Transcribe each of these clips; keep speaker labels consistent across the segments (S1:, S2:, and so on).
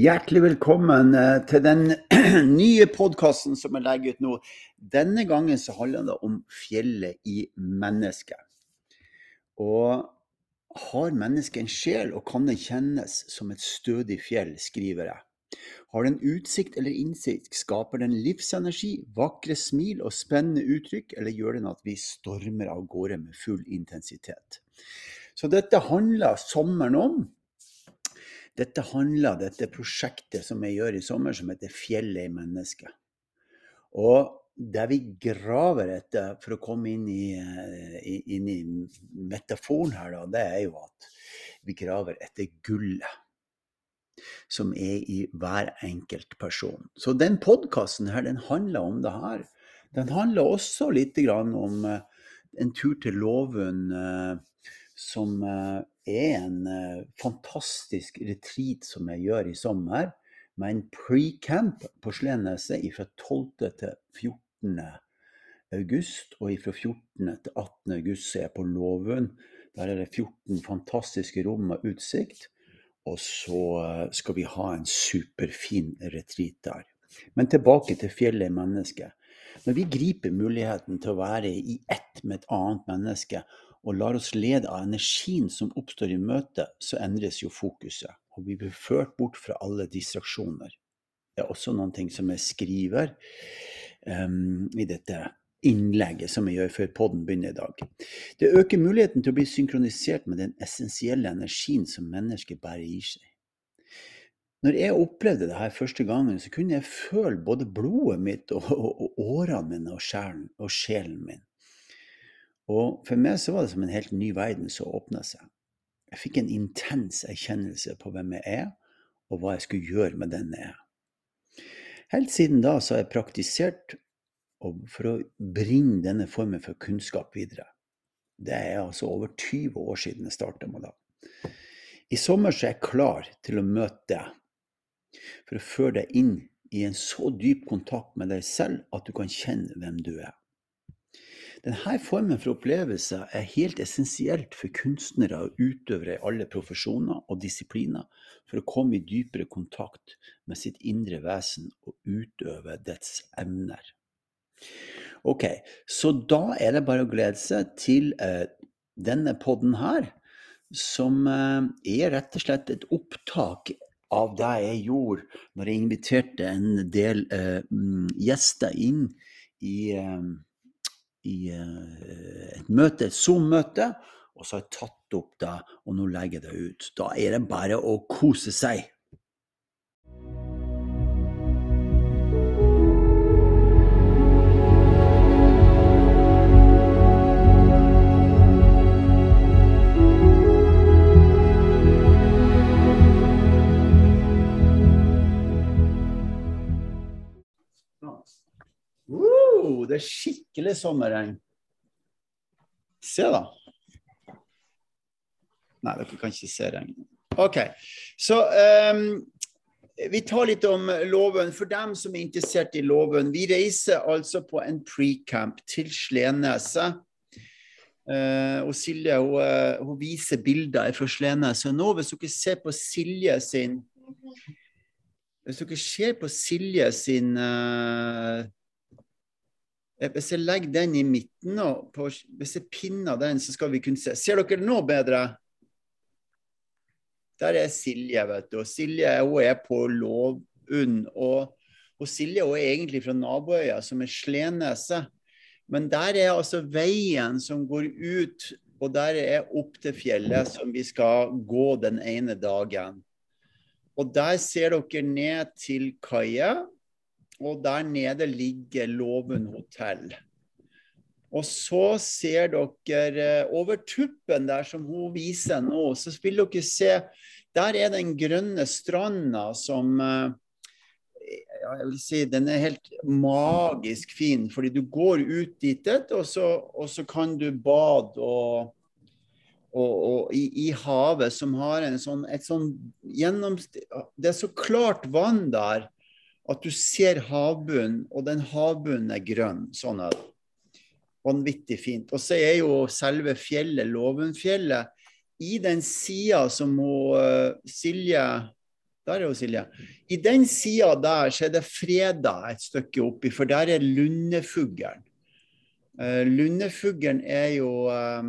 S1: Hjertelig velkommen eh, til den nye podkasten som jeg legger ut nå. Denne gangen så handler det om fjellet i mennesket. Og har mennesket en sjel, og kan det kjennes som et stødig fjell, skriver jeg. Har den utsikt eller innsikt, skaper den livsenergi, vakre smil og spennende uttrykk, eller gjør den at vi stormer av gårde med full intensitet? Så dette handler sommeren om. Dette handler dette prosjektet som jeg gjør i sommer, som heter 'Fjellet i mennesket'. Og det vi graver etter, for å komme inn i, eh, inn i metaforen her, da, det er jo at vi graver etter gullet som er i hver enkelt person. Så den podkasten her, den handler om det her. Den handler også litt om eh, en tur til Låvund eh, som er en uh, fantastisk retreat som jeg gjør i sommer, med en pre-camp på Sleneset fra 12. til 14. august. Og fra 14. til 18. august er jeg på Låvund. Der er det 14 fantastiske rom med utsikt. Og så uh, skal vi ha en superfin retreat der. Men tilbake til fjellet i mennesket. Når vi griper muligheten til å være i ett med et annet menneske, og lar oss lede av energien som oppstår i møtet, så endres jo fokuset, og vi blir ført bort fra alle distraksjoner. Det er også noen ting som jeg skriver um, i dette innlegget som jeg gjør før podden begynner i dag. Det øker muligheten til å bli synkronisert med den essensielle energien som mennesket bærer i seg. Når jeg opplevde det her første gangen, så kunne jeg føle både blodet mitt og, og, og årene mine og og sjelen min. Og for meg så var det som en helt ny verden som åpna seg. Jeg fikk en intens erkjennelse på hvem jeg er, og hva jeg skulle gjøre med den jeg er. Helt siden da så har jeg praktisert for å bringe denne formen for kunnskap videre. Det er altså over 20 år siden jeg starta med det. I sommer så er jeg klar til å møte deg, for å føre deg inn i en så dyp kontakt med deg selv at du kan kjenne hvem du er. Denne formen for opplevelser er helt essensielt for kunstnere og utøvere i alle profesjoner og disipliner for å komme i dypere kontakt med sitt indre vesen og utøve dets evner. Ok, så da er det bare å glede seg til eh, denne podden her, som eh, er rett og slett et opptak av det jeg gjorde når jeg inviterte en del eh, mm, gjester inn i eh, i eh, et møte, et Zoom-møte, og så har jeg tatt opp det, og nå legger jeg det ut. Da er det bare å kose seg. Det er skikkelig sommerregn. Se, da. Nei, dere kan ikke se regnet. OK. Så um, vi tar litt om låven. For dem som er interessert i låven. Vi reiser altså på en pre-camp til Sleneset. Uh, og Silje hun, uh, hun, viser bilder fra Sleneset. Nå, hvis dere ser på Silje sin Hvis dere ser på Silje sin uh, Eh, hvis jeg legger den i midten, og på, hvis jeg pinner den, så skal vi kunne se. Ser dere nå bedre? Der er Silje, vet du. Og Silje hun er på Lovund. Og, og Silje hun er egentlig fra naboøya, som er Sleneset. Men der er altså veien som går ut, og der er opp til fjellet som vi skal gå den ene dagen. Og der ser dere ned til kaia og der nede ligger Låven hotell. Og så ser dere eh, over tuppen der som hun viser nå, så vil dere se Der er den grønne stranda som eh, jeg vil si, Den er helt magisk fin, fordi du går ut dit, og så, og så kan du bade og, og, og i, i, havet, som har en sånn, et sånn gjennom... Det er så klart vann der at du ser havbunnen, og den havbunnen er grønn. Sånn er det. Vanvittig fint. Og så er jo selve fjellet, Låvenfjellet, i den sida som hun, uh, Silje Der er jo Silje. I den sida der så er det freda et stykke oppi, for der er lundefuglen. Uh, lundefuglen er jo uh,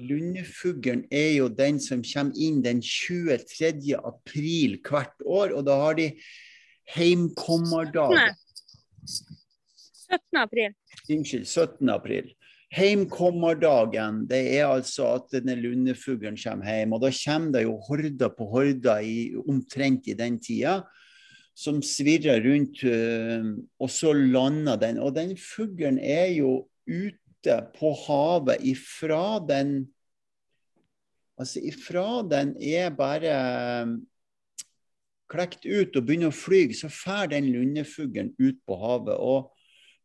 S1: Lundefuglen er jo den som kommer inn den 23. april hvert år, og da har de heimkommerdag.
S2: 17. april.
S1: Unnskyld, 17. april. Heimkommerdagen, det er altså at denne lundefuglen kommer hjem. Og da kommer det jo horder på horder i, omtrent i den tida, som svirrer rundt, øh, og så lander den. Og den fuglen er jo ute på havet ifra den Altså ifra den er bare øh, klekt ut og begynner å fly, så fær den lundefuglen ut på havet. og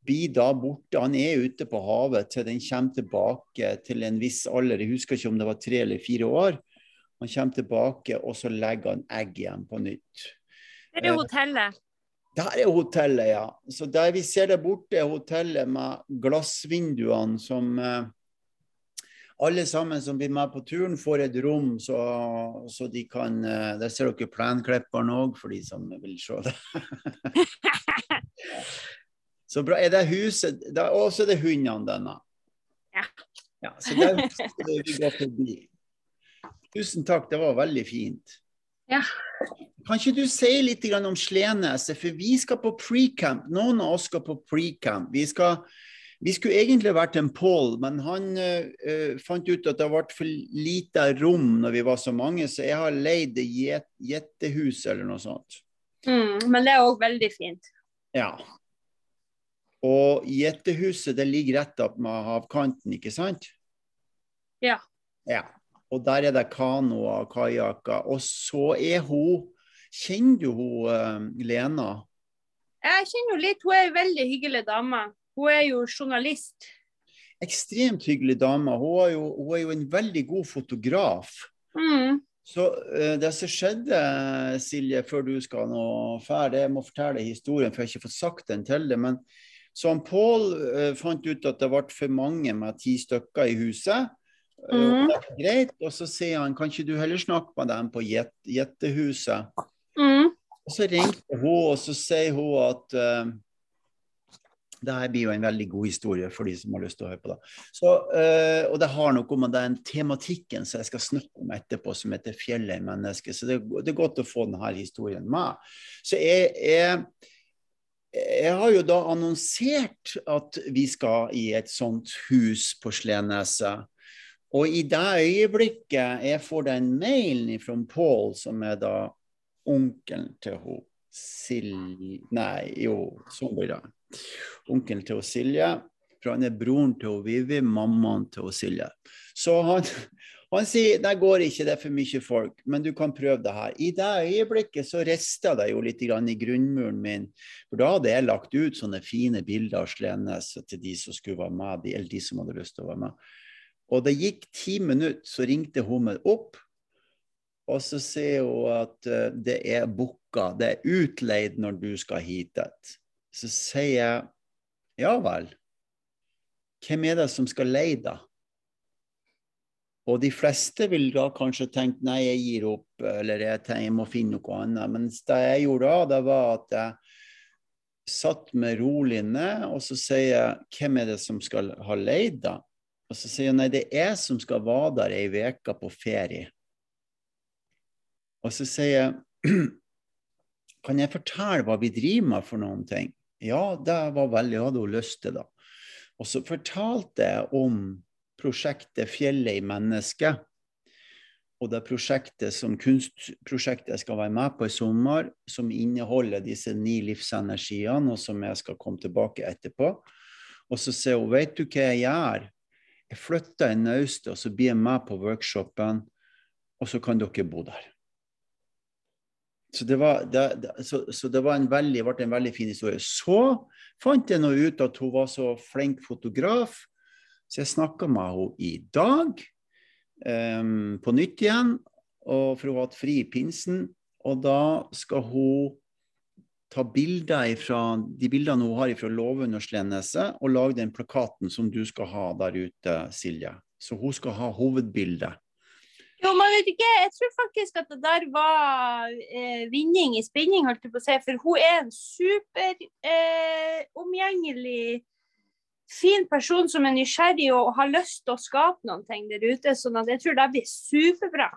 S1: blir da borte. Han er ute på havet til den kommer tilbake til en viss alder. Jeg husker ikke om det var tre eller fire år. Han kommer tilbake, og så legger han egg igjen på nytt.
S2: Det er hotellet.
S1: Der er hotellet, ja. Så der vi ser der borte, er hotellet med glassvinduene som eh, alle sammen som blir med på turen, får et rom, så, så de kan eh, Der ser dere plenklipperen òg, for de som vil se det. Så bra. Er det huset Og så er det hundene denne.
S2: Ja.
S1: ja så der vi går forbi. Tusen takk, det var veldig fint.
S2: Ja.
S1: Kan ikke du si litt om Sleneset, for vi skal på pre-camp. Noen av oss skal på pre-camp. Vi, vi, skulle egentlig vært en Pål, men han uh, fant ut at det ble for lite rom når vi var så mange, så jeg har leid gjettehus eller noe sånt.
S2: Mm, men det er òg veldig fint.
S1: Ja. Og gjettehuset det ligger rett opp med havkanten, ikke sant?
S2: Ja.
S1: ja. Og der er det kanoer og kajakker. Og så er hun Kjenner du hun uh, Lena?
S2: Jeg kjenner henne litt. Hun er en veldig hyggelig dame. Hun er jo journalist.
S1: Ekstremt hyggelig dame. Hun er jo, hun er jo en veldig god fotograf.
S2: Mm.
S1: Så uh, det som skjedde, Silje, før du skal nå ferdig, jeg må fortelle historien, for jeg har ikke fått sagt den til deg. men så han Pål uh, fant ut at det ble for mange med ti stykker i huset. Uh, mm. det er greit, og så sier han kan ikke du heller snakke med dem på gjettehuset.
S2: Mm.
S1: Og så ringte hun, og så sier hun at uh, det her blir jo en veldig god historie for de som har lyst til å høre på det. Så, uh, og det har noe med den tematikken som jeg skal snakke om etterpå, som heter 'Fjellet i mennesket'. Så det, det, er godt å få denne historien med. Så jeg, jeg jeg har jo da annonsert at vi skal i et sånt hus på Sleneset. Og i det øyeblikket jeg får den mailen fra Pål, som er da onkelen til hun Silje Nei, jo, sånn blir det. Onkelen til hun Silje. For han er broren til hun Vivi, mammaen til hun Silje. Så han, han sier det går ikke, det er for mye folk, men du kan prøve det her. I det øyeblikket så rista det jo litt i grunnmuren min. For da hadde jeg lagt ut sånne fine bilder av Slenes til de som skulle være med, eller de som hadde lyst til å være med. Og det gikk ti minutter, så ringte hun meg opp. Og så sier hun at uh, det er booka, det er utleid når du skal hit. Så sier jeg ja vel. Hvem er det som skal leie, da? Og de fleste vil da kanskje tenke nei, jeg gir opp, eller jeg, tenker, jeg må finne noe annet. Men det jeg gjorde da, det var at jeg satt med rolig ned, og så sier jeg hvem er det som skal ha leid, da? Og så sier jeg nei, det er jeg som skal være der ei uke på ferie. Og så sier jeg kan jeg fortelle hva vi driver med for noen ting? Ja, det var veldig, hadde hun lyst til da. Og så fortalte jeg om prosjektet 'Fjellet i mennesket'. Og det prosjektet som kunstprosjektet jeg skal være med på i sommer, som inneholder disse ni livsenergiene, og som jeg skal komme tilbake etterpå. Og så sier hun vet du hva jeg gjør? Jeg flytter i naust, og så blir jeg med på workshopen, og så kan dere bo der. Så det, var, det, det, så, så det en veldig, ble en veldig fin historie. Så fant jeg nå ut at hun var så flink fotograf så jeg snakka med henne i dag um, på nytt igjen, og for hun har hatt fri i pinsen. Og da skal hun ta bilder fra de bildene hun har fra låven og Sleneset, og lage den plakaten som du skal ha der ute, Silje. Så hun skal ha hovedbildet.
S2: Jo, man vet ikke. Jeg tror faktisk at det der var eh, vinning i spinning, holdt jeg på å si. For hun er en super eh, fin person som er nysgjerrig og har lyst til å skape noen ting der ute. sånn at jeg tror det blir superbra.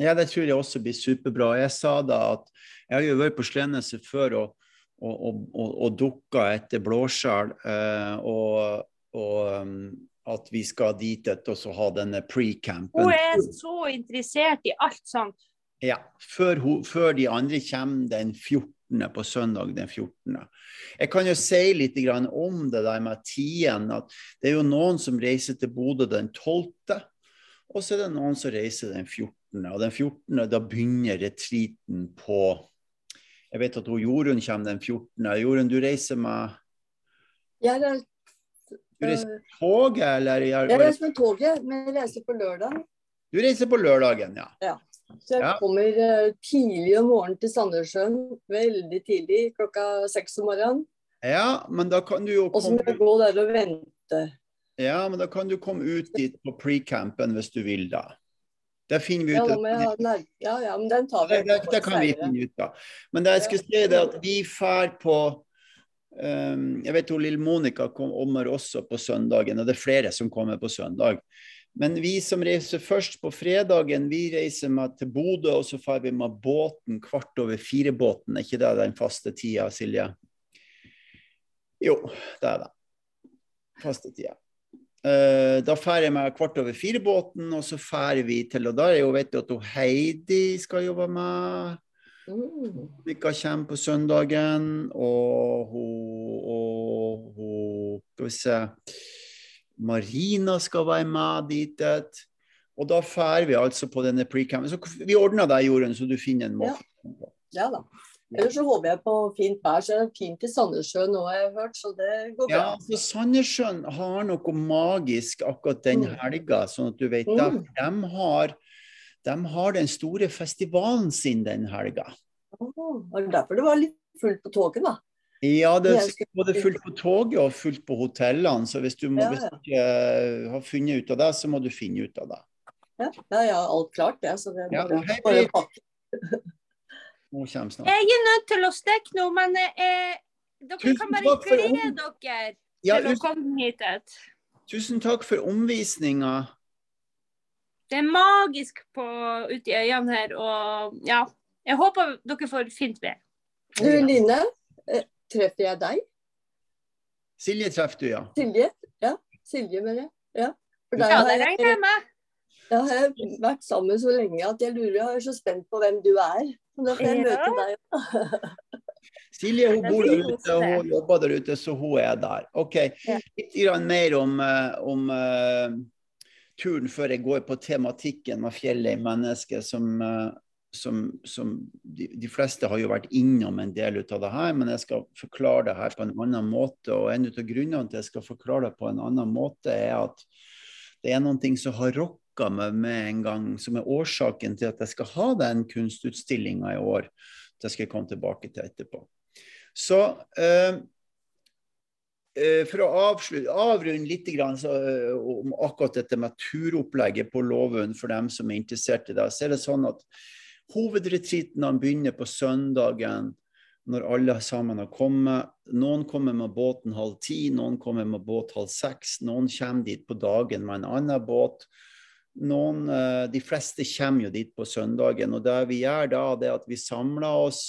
S1: Ja, det tror jeg også blir superbra. Jeg sa da at jeg har jo vært på Sleneset før og, og, og, og, dukka etter blåskjell. Eh, og, um, at vi skal dit og så ha denne pre-campen.
S2: Hun er så interessert i alt sånt.
S1: Ja, før, hun, før de andre kommer den 14. på søndag den 14. Jeg kan jo si litt om det der med tiden. at Det er jo noen som reiser til Bodø den 12., og så er det noen som reiser den 14. Og den 14. da begynner retreaten på Jeg vet at hun Jorunn kommer den 14. Jorunn, du reiser med
S3: Jeg er
S1: du reiser med toget, eller?
S3: Jeg reiser med toget, men jeg reiser på lørdag.
S1: Du reiser på lørdagen, ja.
S3: ja. Så jeg
S1: Ja.
S3: kommer eh, tidlig om morgenen til Sandnessjøen. Veldig tidlig, klokka seks om morgenen.
S1: Ja, men da kan du jo
S3: Og så må jeg gå der og vente.
S1: ja, men da kan du komme ut dit på pre-campen hvis du vil, da. Det finner vi ut
S3: da
S1: av.
S3: nær... ja, ja, men den tar vi.
S1: Det, det, det kan vi finne ut av. Men det jeg skulle si, er at vi drar på um, Jeg vet hun Lill Monica kommer også på søndagen, og det er flere som kommer på søndag. Men vi som reiser først på fredagen, vi reiser med til Bodø, og så drar vi med båten kvart over fire-båten. Er ikke det den faste tida, Silje? Jo, det er det. Faste tida. Eh, da drar jeg med kvart over fire-båten, og så drar vi til Og da er jo, vet du, at Heidi skal jobbe med.
S3: Mm.
S1: Mika kommer på søndagen, og hun, og hun Skal vi se Marina skal være med dit. Og da drar vi altså på denne pre-campen. Så vi ordner deg, Jorunn, så du finner en måte.
S3: Ja da. Ellers så håper jeg på fint vær. Så er det fint i Sandnessjøen har jeg hørt, så det går bra.
S1: Ja, for Sandnessjøen har noe magisk akkurat den
S3: Mm.
S1: helga, sånn at du vet
S3: Mm.
S1: det. De har, de har den store festivalen sin den helga.
S3: det var det derfor det var litt fullt på toget, da?
S1: Ja, det er både fullt på toget og fullt på hotellene. Så hvis du, må,
S3: Ja, ja.
S1: eh, har funnet ut av det, så må du finne ut av det.
S3: Ja, ja, jeg har alt klart, jeg. Så det er
S1: Ja,
S3: bare,
S1: hei,
S3: bare pakke.
S1: Nå kommer snart.
S2: Jeg er nødt til å stikke nå, men eh, dere
S1: Tusen
S2: kan bare glede
S1: om-
S2: dere
S1: Ja,
S2: til å komme hit. et.
S1: tusen takk for omvisninga.
S2: Det er magisk på, ute i øynene her, og ja. Jeg håper dere får fint vær.
S3: Du Line, eh, treffer jeg deg?
S1: Silje treffer du, ja.
S3: Silje? Ja, Silje mener jeg. Ja. For deg
S2: Ja, det regner jeg med.
S3: jeg har vært sammen så lenge at jeg lurer, jeg er så spent på hvem du er. Da får jeg møte deg.
S1: Silje hun bor der ute, og hun jobber der ute, så hun er der. OK. Litt mer om, eh, om uh, turen før jeg går på tematikken med fjellet i mennesket, som, uh, som, som de, de fleste har jo vært innom en del ut av det her, men jeg skal forklare det her på en annen måte. Og en av grunnene til at jeg skal forklare det på en annen måte, er at det er noen ting som har rokka meg med en gang, som er årsaken til at jeg skal ha den kunstutstillinga i år. Det skal jeg komme tilbake til etterpå. Så eh, eh, for å avrunde litt grann, så, eh, om akkurat dette med turopplegget på Låvund for dem som er interessert i det, så er det sånn at hovedretreatene begynner på søndagen når alle sammen har kommet. Noen kommer med båten halv ti, noen kommer med båt halv seks, noen kommer dit på dagen med en annen båt. Noen, eh, de fleste kommer jo dit på søndagen, og det vi gjør da, det er at vi samler oss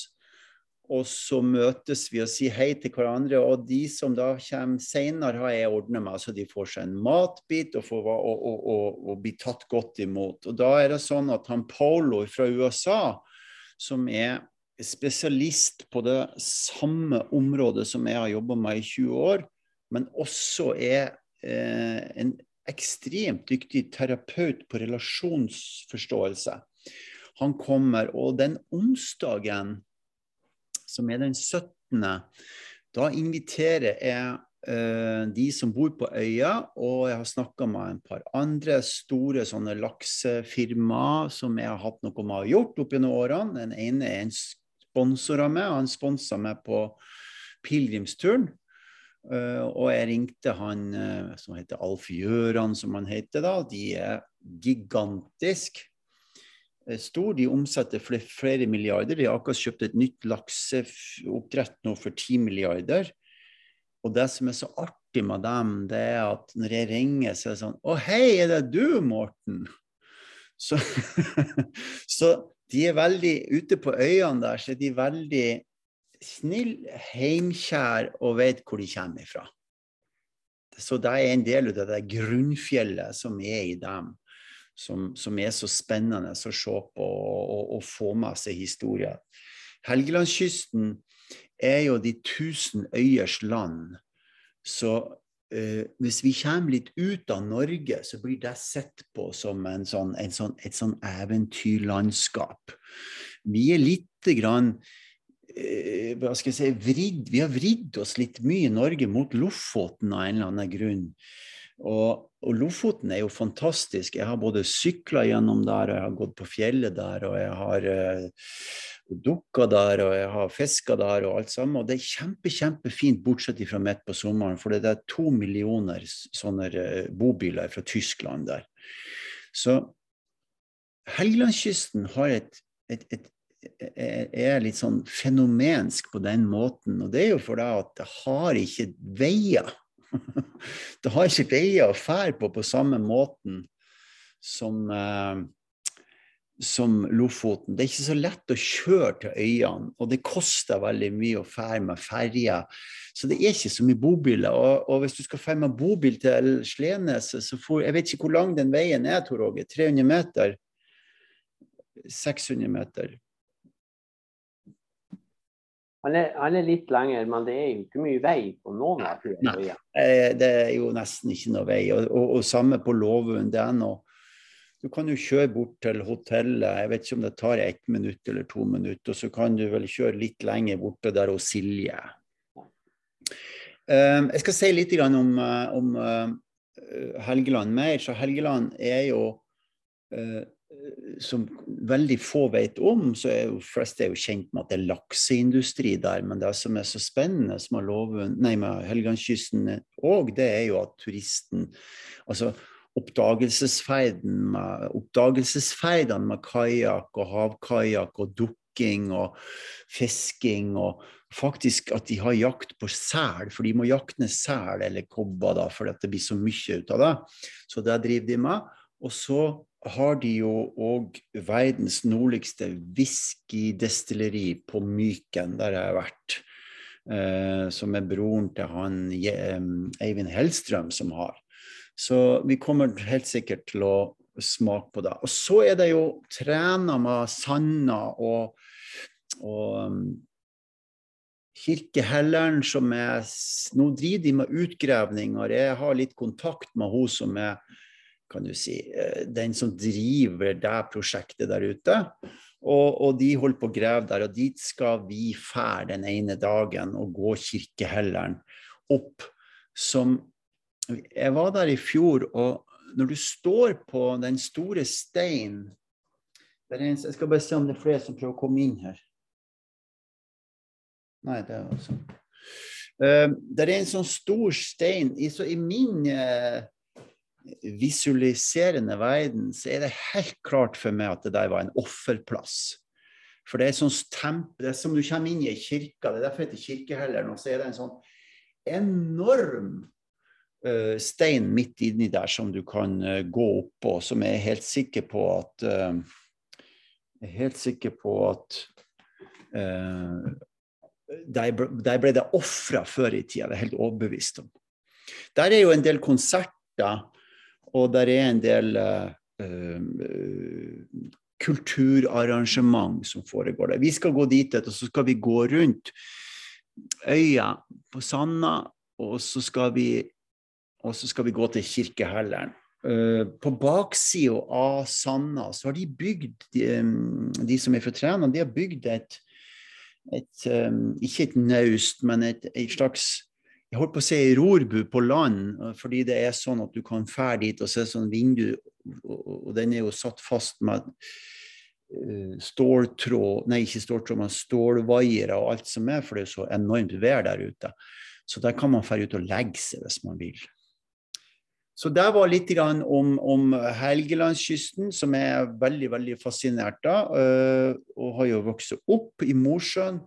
S1: og så møtes vi og sier hei til hverandre. Og de som da kommer senere, har jeg ordna med, så de får seg en matbit og, får, og, og, og, og blir tatt godt imot. Og da er det sånn at han Polo fra USA, som er spesialist på det samme området som jeg har jobba med i 20 år, men også er eh, en ekstremt dyktig terapeut på relasjonsforståelse. Han kommer, og den onsdagen som er den 17., da inviterer jeg eh, de som bor på øya, og jeg har snakka med en par andre store sånne laksefirmaer som jeg har hatt noe med å gjort opp gjennom årene. Den ene er en sponsor av meg, han sponsa meg på pilegrimsturen. Eh, og jeg ringte han eh, som heter Alf Gjøran, som han heter da. De er gigantisk eh, stor. De omsetter flere, milliarder. De har akkurat kjøpt et nytt lakseoppdrett nå for 10 milliarder. Og det som er så artig med dem, det er at når jeg ringer, så er det sånn Å, hei, er det du, Morten? Så, så de er veldig Ute på øyene der så er de veldig snill, heimkjær og vet hvor de kommer ifra. Så det er en del av det grunnfjellet som er i dem, som, som er så spennende å se på og, og, og få med seg historier. Helgelandskysten er jo de tusen øyers land. Så Uh, hvis vi kommer litt ut av Norge, så blir det sett på som sånn, sånn, et sånn eventyrlandskap. Vi er lite grann hva skal jeg si, vridd, Vi har vridd oss litt mye i Norge mot Lofoten av en eller annen grunn. Og, og, Lofoten er jo fantastisk. Jeg har både sykla gjennom der, og jeg har gått på fjellet der, og jeg har uh, dukka der, og jeg har fiska der, og alt sammen. Og det er kjempe, kjempefint, bortsett fra midt på sommeren, for det er to millioner sånne uh, bobiler fra Tyskland der. Så Helgelandskysten har et, et, et, er litt sånn fenomensk på den måten. Og det er jo fordi at det har ikke veier. det har ikke veier å fære på på samme måten som, eh, som Lofoten. Det er ikke så lett å kjøre til øyene, og det koster veldig mye å fære med ferje. Så det er ikke så mye bobiler. Og, og hvis du skal fære med bobil til Sleneset, så får Jeg vet ikke hvor lang den veien er, Tor Åge. 300 meter? 600 meter?
S4: Han er, han er, litt lenger, men det er jo ikke mye vei på noen av
S1: Nei, eh, det er jo nesten ikke noe vei. Og, og, og samme på Lovund. det er noe du kan jo kjøre bort til hotellet, jeg vet ikke om det tar ett minutt eller to minutter, og så kan du vel kjøre litt lenger borte der hos Silje. Um, jeg skal si litt om, eh, om Helgeland mer. Så Helgeland er jo som veldig få vet om, så er jo flest er jo kjent med at det er lakseindustri der. Men det som er så spennende som har loven, nei, med Helgelandskysten òg, det er jo at turisten Altså oppdagelsesferden med, oppdagelsesferdene med kajakk og havkajakk og dukking og fisking og faktisk at de har jakt på sel, for de må jakte sel eller kobber da, fordi det blir så mye ut av det. Så det driver de med. Og så har de jo òg verdens nordligste whiskydestilleri på Myken, der jeg har vært. Eh, som er broren til han Eivind Hellstrøm som har. Så vi kommer helt sikkert til å smake på det. Og så er det jo trena med Sanna og, og Kirkehelleren som er Nå driver de med utgravninger. Jeg har litt kontakt med hun som er kan du si, eh, den som driver det prosjektet der ute. Og, og, de holder på å grave der, og dit skal vi fære den ene dagen og gå Kirkehelleren opp. Som Jeg var der i fjor, og når du står på den store steinen Jeg skal bare se om det er flere som prøver å komme inn her. Nei, det er også... uh, Det er en sånn stor stein i, så i min uh, visualiserende verden, så er det helt klart for meg at det der var en offerplass. For det er sånn temp, det er som du kommer inn i ei kirke, det er derfor det heter kirkehelleren. Og så er det en sånn enorm uh, stein midt inni der som du kan uh, gå på, som jeg er helt sikker på at uh, Jeg er helt sikker på at der, der ble det ofra før i tida, det er helt overbevist om. Der er jo en del konserter og der er en del uh, kulturarrangement som foregår der. Vi skal gå dit, og så skal vi gå rundt øya på Sanna, og så skal vi, så skal vi gå til Kirkehelleren. Uh, på baksida av Sanna så har de bygd, de, de som er fra Træna, de har bygd et, et um, Ikke et naust, men et, et slags jeg holdt på å si rorbu på land, fordi det er sånn at du kan fære dit og se sånn vindu, og, den er jo satt fast med uh, ståltråd Nei, ikke ståltråd, men stålvaiere og alt som er, for det er så enormt vær der ute. Så der kan man fære ut og legge seg hvis man vil. Så det var litt om, om Helgelandskysten, som jeg er veldig veldig fascinert av. øh, og har jo vokst opp i Mosjøen.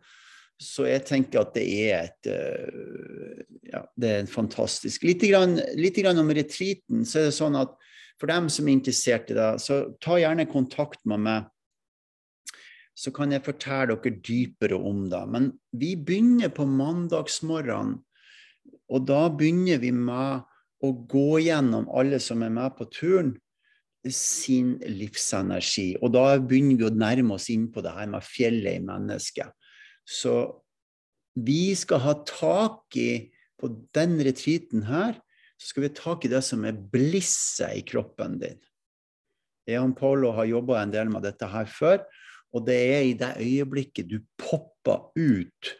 S1: Så jeg tenker at det er et øh, Ja, det er fantastisk Litt, grann, litt grann om retreaten. Så er det sånn at for dem som er interessert i det, så ta gjerne kontakt med meg. Så kan jeg fortelle dere dypere om det. Men vi begynner på mandagsmorgenen. Og da begynner vi med å gå gjennom alle som er med på turen, sin livsenergi. Og da begynner vi å nærme oss inn på det her med fjellet i mennesket. Så vi skal ha tak i, på den retreaten her, så skal vi ha tak i det som er blisset i kroppen din. Jan Paolo har jobba en del med dette her før, og det er i det øyeblikket du popper ut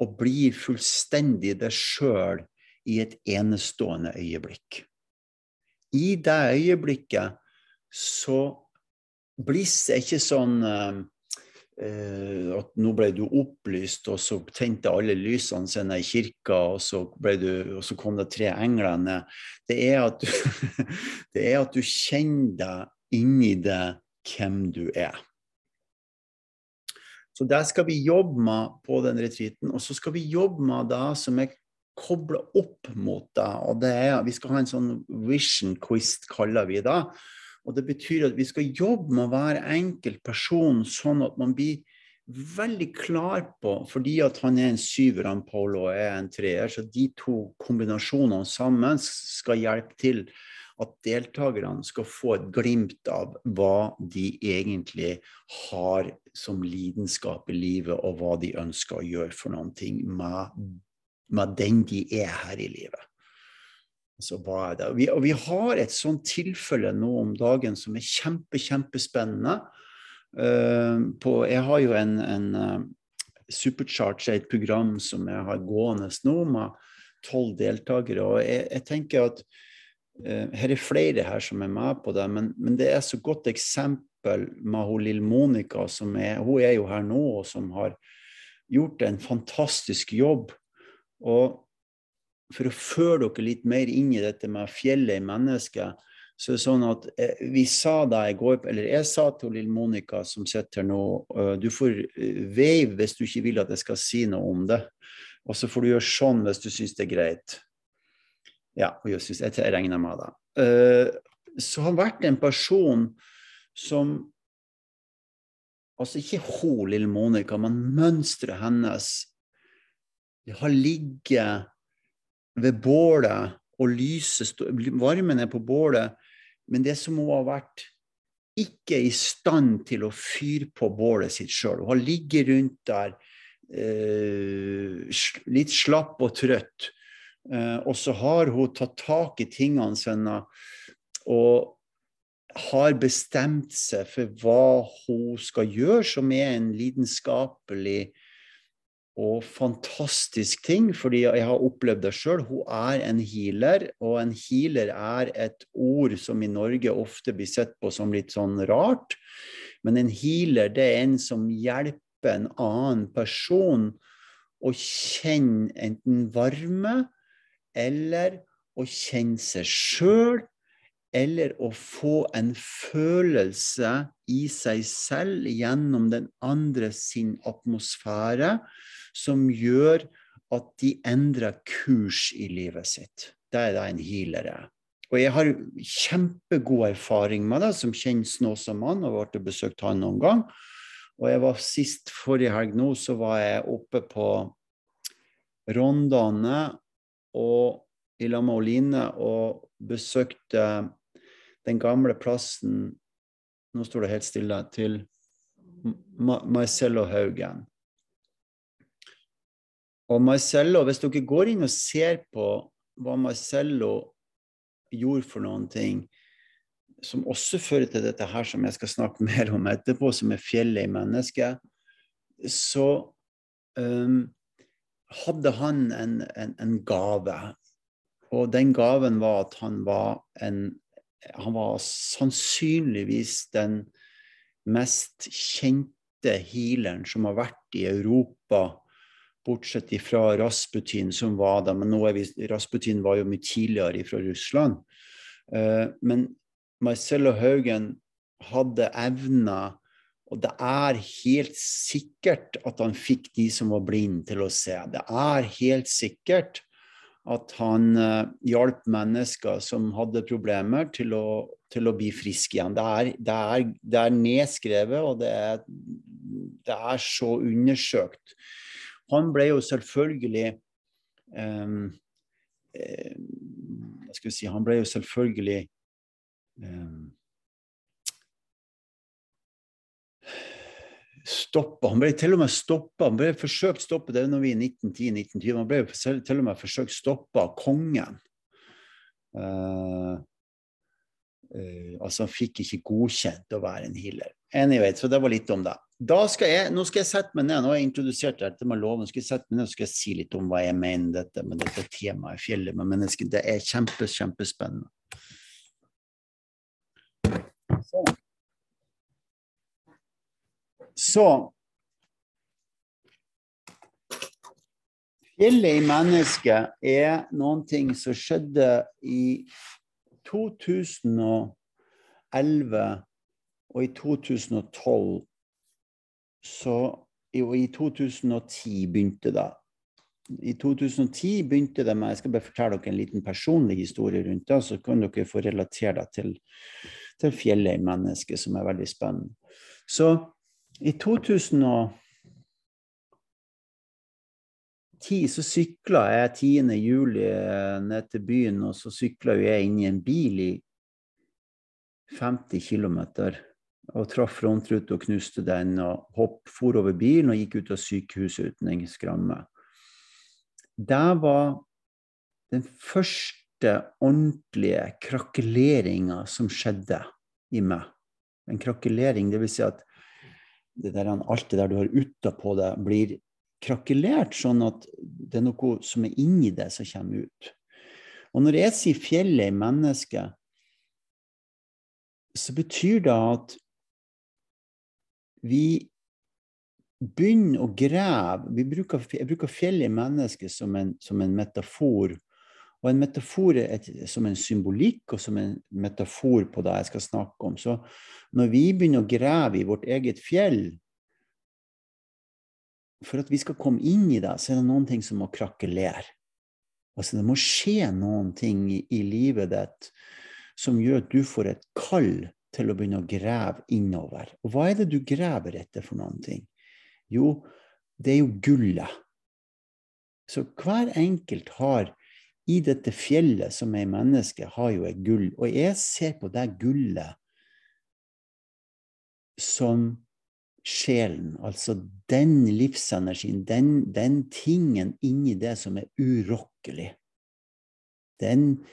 S1: og blir fullstendig deg sjøl i et enestående øyeblikk. I det øyeblikket så Bliss er ikke sånn uh, at nå ble du opplyst, og så tente alle lysene sine i kirka, og så, du, og så kom det tre engler ned. Det er at du, det er at du kjenner deg inni det hvem du er. Så det skal vi jobbe med på den retreaten. Og så skal vi jobbe med det som er kobla opp mot det. Og det er, vi skal ha en sånn vision quiz, kaller vi det. Og det betyr at vi skal jobbe med hver enkelt person sånn at man blir veldig klar på, fordi at han er en syver, han Paulo er en treer, så de to kombinasjonene sammen skal hjelpe til at deltakerne skal få et glimt av hva de egentlig har som lidenskap i livet, og hva de ønsker å gjøre for noen ting med, med den de er her i livet. Så hva er det? Vi, og vi har et sånt tilfelle nå om dagen som er kjempe, kjempespennende. Uh, på, jeg har jo en, en uh, Supercharge, et program som jeg har gående nå med tolv deltakere. og jeg, jeg tenker at uh, her er flere her som er med på det, men, men det er så godt eksempel med hun lille Monica, som er, hun er jo her nå, og som har gjort en fantastisk jobb. Og for å føre dere litt mer inn i dette med fjellet i mennesket, så er det sånn at eh, vi sa da jeg går, eller jeg sa til lille Monica som sitter her nå, uh, du får veive hvis du ikke vil at jeg skal si noe om det. Og så får du gjøre sånn hvis du syns det er greit. Ja, og jeg, synes, jeg regner med det. Så har vært en person som Altså ikke hun lille Monica, men mønsteret hennes har ligget ved bålet og lyset Varmen er på bålet, men det som hun har vært ikke i stand til å fyre på bålet sitt sjøl. Hun har ligget rundt der eh, litt slapp og trøtt. Eh, og så har hun tatt tak i tingene sine og har bestemt seg for hva hun skal gjøre, som er en lidenskapelig og fantastisk ting, fordi jeg har opplevd det sjøl. Hun er en healer, og en healer er et ord som i Norge ofte blir sett på som litt sånn rart. Men en healer det er en som hjelper en annen person å kjenne enten varme eller å kjenne seg sjøl, eller å få en følelse i seg selv gjennom den andre sin atmosfære, som gjør at de endrer kurs i livet sitt. Det er da en healer er. Og jeg har kjempegod erfaring med det, som kjenner mann, og har besøkt han noen gang. Og jeg var sist forrige helg nå, så var jeg oppe på Rondane og i lag med Oline og besøkte den gamle plassen Nå står det helt stille. Til Marcello Haugen. Og Marcello, hvis dere går inn og ser på hva Marcello gjorde for noen ting, som også fører til dette her som jeg skal snakke mer om etterpå, som er fjellet i mennesket, så um, hadde han en, en, en, gave. Og den gaven var at han var en Han var sannsynligvis den mest kjente healeren som har vært i Europa, bortsett fra Rasputin, som var der. Men vi, Rasputin var jo mye tidligere fra Russland. Eh, men Marcello Haugen hadde evner, og det er helt sikkert at han fikk de som var blinde, til å se. Det er helt sikkert at han uh, hjalp mennesker som hadde problemer, til å, til å bli friske igjen. Det er, det, er, det er, nedskrevet, og det er, det er så undersøkt. Han ble jo selvfølgelig um, skal si Han ble jo selvfølgelig um, stoppa. Han ble til og med stoppa. Han ble forsøkt stoppet, det er når vi i 1910-1920. Han ble til og med forsøkt stoppa av kongen. Uh, uh, altså, han fikk ikke godkjent å være en healer. Anyway, så det var litt om det. Da Skal jeg, nå skal jeg sette meg ned, nå har jeg introdusert dette med loven, skal jeg sette meg ned og skal jeg si litt om hva jeg mener dette med dette temaet i fjellet med mennesker. Det er kjempe, kjempespennende. Så. Så Fjellet i mennesket er noen ting som skjedde i 2011 og i 2012. Så og i 2010 begynte det. I 2010 begynte det med Jeg skal bare fortelle dere en liten personlig historie rundt det, så kan dere få relatere det til, til fjellet i mennesket, som er veldig spennende. Så i 2010 så sykla jeg 10. juli eh, ned til byen, og så sykla jeg inn i en bil i 50 km. Og traff frontrute og knuste den, og hopp, for over bilen og gikk ut av sykehuset uten en skramme. Det var den første ordentlige krakeleringa som skjedde i meg. En krakelering, dvs. Si at det der, alt det der du har utapå det, blir krakelert, sånn at det er noe som er inni det, som kommer ut. Og når jeg sier fjellet i mennesket, så betyr det at vi begynner å grave bruker, Jeg bruker fjellet i mennesket som en, som en metafor. Og en metafor et, som en symbolikk og som en metafor på det jeg skal snakke om. Så når vi begynner å grave i vårt eget fjell, for at vi skal komme inn i det, så er det noen ting som må krakelere. Altså, det må skje noen ting i, livet ditt som gjør at du får et kall til å begynne å grave innover. Og hva er det du graver etter for noen ting? Jo, det er jo gullet. Så hver enkelt har i dette fjellet som er menneske, har jo et gull. Og jeg ser på det gullet som sjelen, altså den livsenergien, den, den tingen inni det som er urokkelig. Den,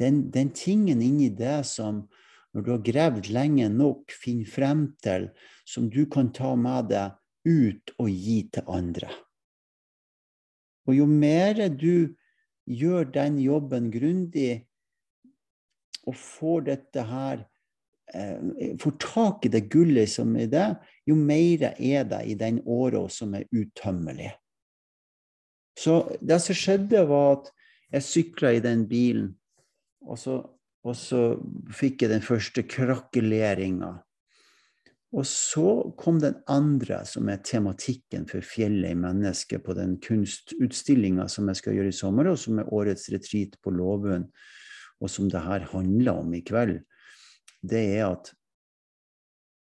S1: den, den, tingen inni det som, når du har gravd lenge nok, finner frem til, som du kan ta med deg ut og gi til andre. Og jo mer du gjør den jobben grundig og får dette her eh, Får tak i det gullet som er det, jo mer er det i den åra som er utømmelig. Så det som skjedde, var at jeg sykla i den bilen, og så, og så fikk jeg den første krakeleringa. Og så kom den andre, som er tematikken for fjellet i mennesket, på den kunstutstillinga som jeg skal gjøre i sommer, og som er årets retreat på Låvund, og som det her handler om i kveld. Det er at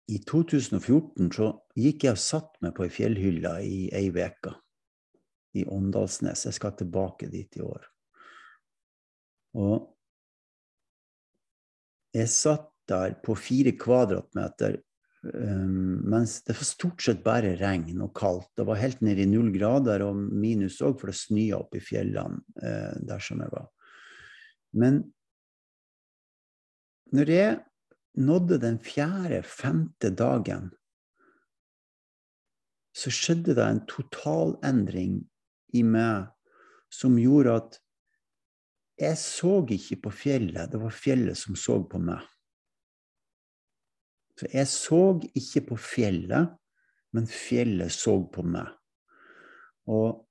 S1: i 2014 så gikk jeg og satt meg på ei fjellhylle i ei uke i Åndalsnes. Jeg skal tilbake dit i år. Og jeg satt der på fire kvadratmeter um, mens det var stort sett bare regn og kaldt. Det var helt ned i null grader og minus òg, for det snøa opp i fjellene uh, der som jeg var. Men når jeg nådde den fjerde-femte dagen, så skjedde det en totalendring i meg som gjorde at jeg så ikke på fjellet, det var fjellet som så på meg. Så jeg så ikke på fjellet, men fjellet så på meg. Og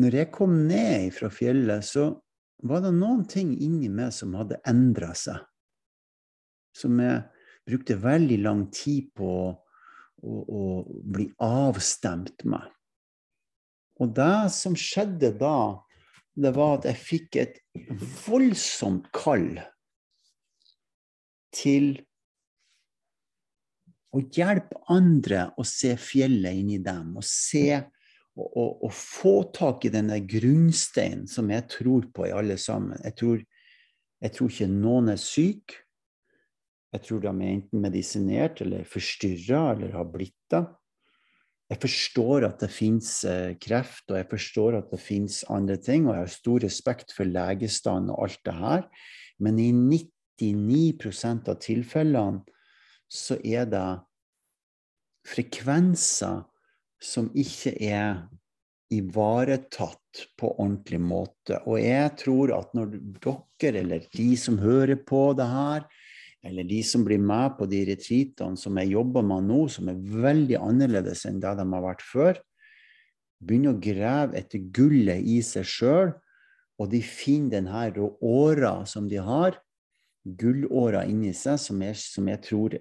S1: når jeg kom ned fra fjellet, så var det noen ting inni meg som hadde endra seg. Som jeg brukte veldig lang tid på å, å, å bli avstemt med. Og det som skjedde da, det var at jeg fikk et voldsomt kall til å hjelpe andre å se fjellet inni dem. Og se å og få tak i denne grunnsteinen som jeg tror på i alle sammen. Jeg tror, jeg tror ikke noen er syk. Jeg tror de er enten medisinert eller forstyrra eller har blitt det. Jeg forstår at det fins eh, kreft, og jeg forstår at det fins andre ting, og jeg har stor respekt for legestand og alt det her, men i 99% av tilfellene så er det frekvenser som ikke er ivaretatt på ordentlig måte. Og jeg tror at når dere, eller de som hører på det her, eller de som blir med på de retreatene som jeg jobber med nå, som er veldig annerledes enn det de har vært før, begynner å grave etter gullet i seg sjøl, og de finner denne åra som de har, gullåra inni seg, som jeg, som jeg tror,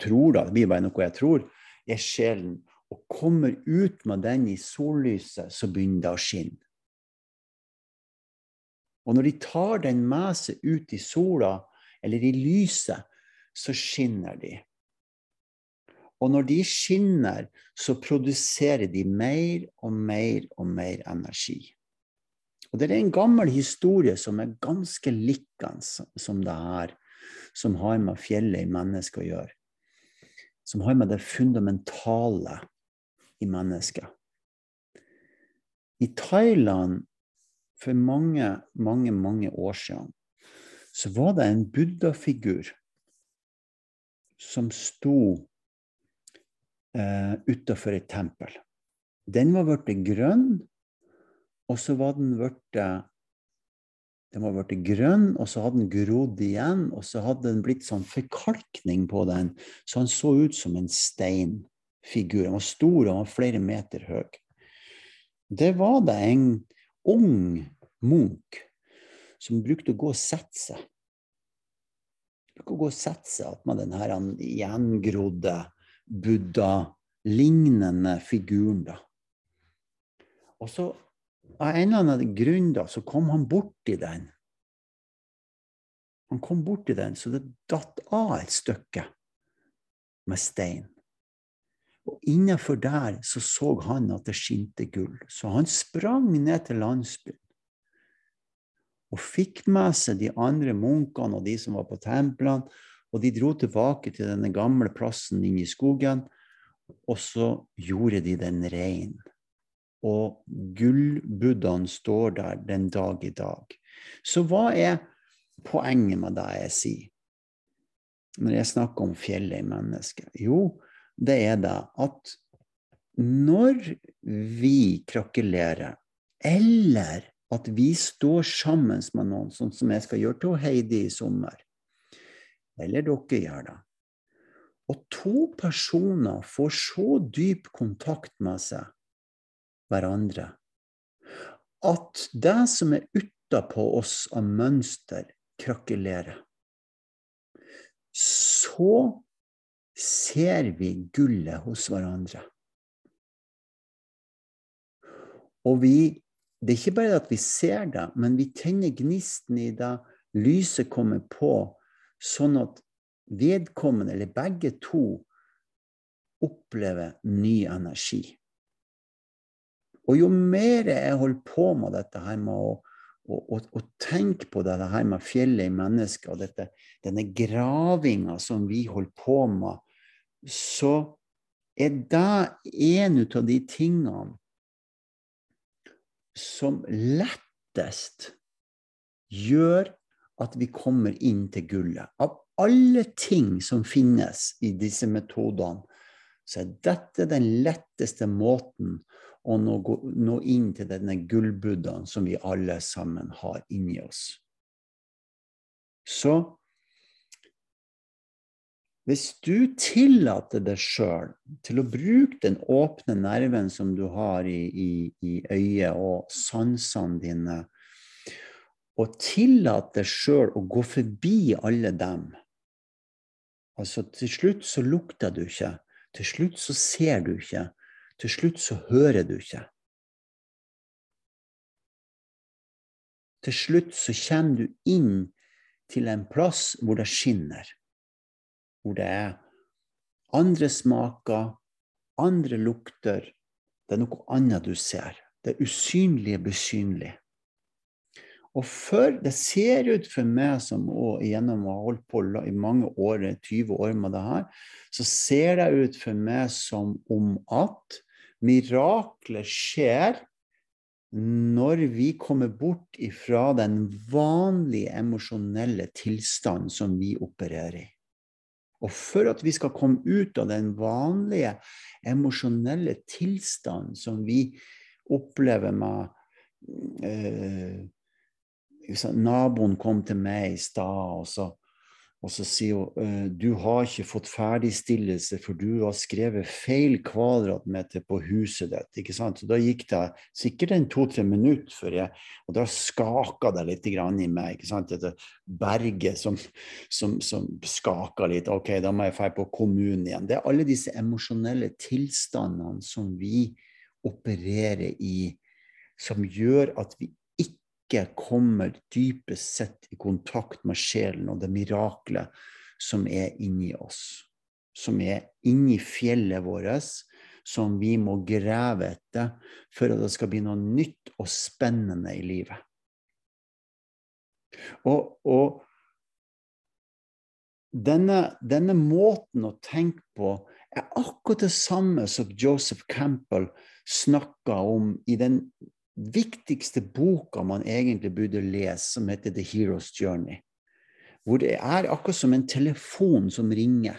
S1: tror da, det blir bare noe jeg tror, er sjelen. Og kommer ut med den i sollyset, så begynner det å skinne. Og når de tar den med seg ut i sola, eller i lyset, så skinner de. Og når de skinner, så produserer de mer og mer og mer energi. Og det er en gammel historie som er ganske likende som det her, som har med fjellet i mennesket å gjøre. Som har med det fundamentale i mennesket. I Thailand for mange, mange, mange år siden så var det en buddha-figur som sto eh, utafor et tempel. Den var blitt grønn, og så var den blitt den var blitt grønn, og så hadde den grodd igjen, og så hadde den blitt sånn forkalkning på den, så han så ut som en steinfigur. Han var stor, og flere meter høy. Det var det en ung munk som brukte å gå og sette seg. Brukte å gå og sette seg attmed den her gjengrodde buddha-lignende figuren. da. Og så av en eller annen grunn da, så kom han borti den. Han kom borti den, så det datt av et stykke med stein. Og innenfor der så så han at det skinte gull. Så han sprang ned til landsbyen og fikk med seg de andre munkene og de som var på templene, og de dro tilbake til denne gamle plassen inne i skogen, og så gjorde de den rein. Og gullbuddhaen står der den dag i dag. Så hva er poenget med det jeg sier når jeg snakker om fjellet i mennesket? Jo, det er det at når vi krakelerer, eller at vi står sammen med noen, sånn som jeg skal gjøre til Heidi i sommer. Eller dere gjør det. Og to personer får så dyp kontakt med seg, hverandre, at det som er utapå oss av mønster, krakelerer. Så ser vi gullet hos hverandre. Og vi det er ikke bare at vi ser det, men vi tenner gnisten i det lyset kommer på, sånn at vedkommende, eller begge to, opplever ny energi. Og jo mer jeg holder på med dette her med å, å, å, å tenke på det, det her med fjellet i mennesket og dette, denne gravinga som vi holder på med, så er det en av de tingene som lettest gjør at vi kommer inn til gullet. Av alle ting som finnes i disse metodene, så er dette den letteste måten å nå, inn til denne gullbuddhaen som vi alle sammen har inni oss. Så hvis du tillater deg sjøl til å bruke den åpne nerven som du har i, i, i øyet, og sansene dine, Og tillater deg sjøl å gå forbi alle dem. Altså, til slutt så lukter du ikke. Til slutt så ser du ikke. Til slutt så hører du ikke. Til slutt så kommer du inn til en plass hvor det skinner. Hvor det er andre smaker, andre lukter. Det er noe annet du ser. Det usynlige blir synlig. Og før det ser ut for meg som og gjennom å ha holdt på i mange år, 20 år med det her, så ser det ut for meg som om at miraklet skjer når vi kommer bort ifra den vanlige emosjonelle tilstanden som vi opererer i. Og for at vi skal komme ut av den vanlige emosjonelle tilstanden som vi opplever med eh, Naboen kom til meg i stad, og, og, så sier hun «Eh, du har ikke fått ferdigstillelse, for du har skrevet feil kvadratmeter på huset ditt. ikke sant? Så da gikk det sikkert en to-tre minutter før jeg Og da skaka det litt i meg. ikke sant? Dette berget som, som, som skaka litt. Ok, da må jeg dra på kommunen igjen. Det er alle disse emosjonelle tilstandene som vi opererer i, som gjør at vi ikke kommer dypest sett i kontakt med sjelen og det miraklet som er inni oss. Som er inni fjellet vårt, som vi må grave etter for at det skal bli noe nytt og spennende i livet. Og, og denne, denne, måten å tenke på er akkurat det samme som Joseph Campbell snakka om i den viktigste boka man egentlig burde lese, som heter The Hero's Journey. Hvor det er akkurat som en telefon som ringer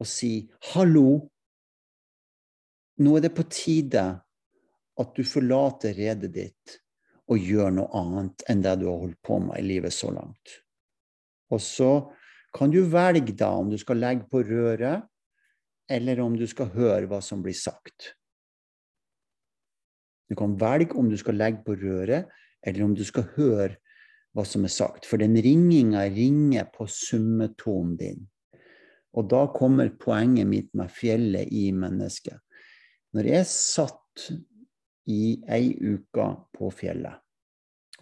S1: og sier 'hallo'. Nå er det på tide at du forlater redet ditt og gjør noe annet enn det du har holdt på med i livet så langt. Og så kan du velge da om du skal legge på røret, eller om du skal høre hva som blir sagt. Du kan velge om du skal legge på røret, eller om du skal høre hva som er sagt. For den ringinga ringer på summetonen din. Og da kommer poenget mitt med fjellet i mennesket. Når jeg satt i ei uke på fjellet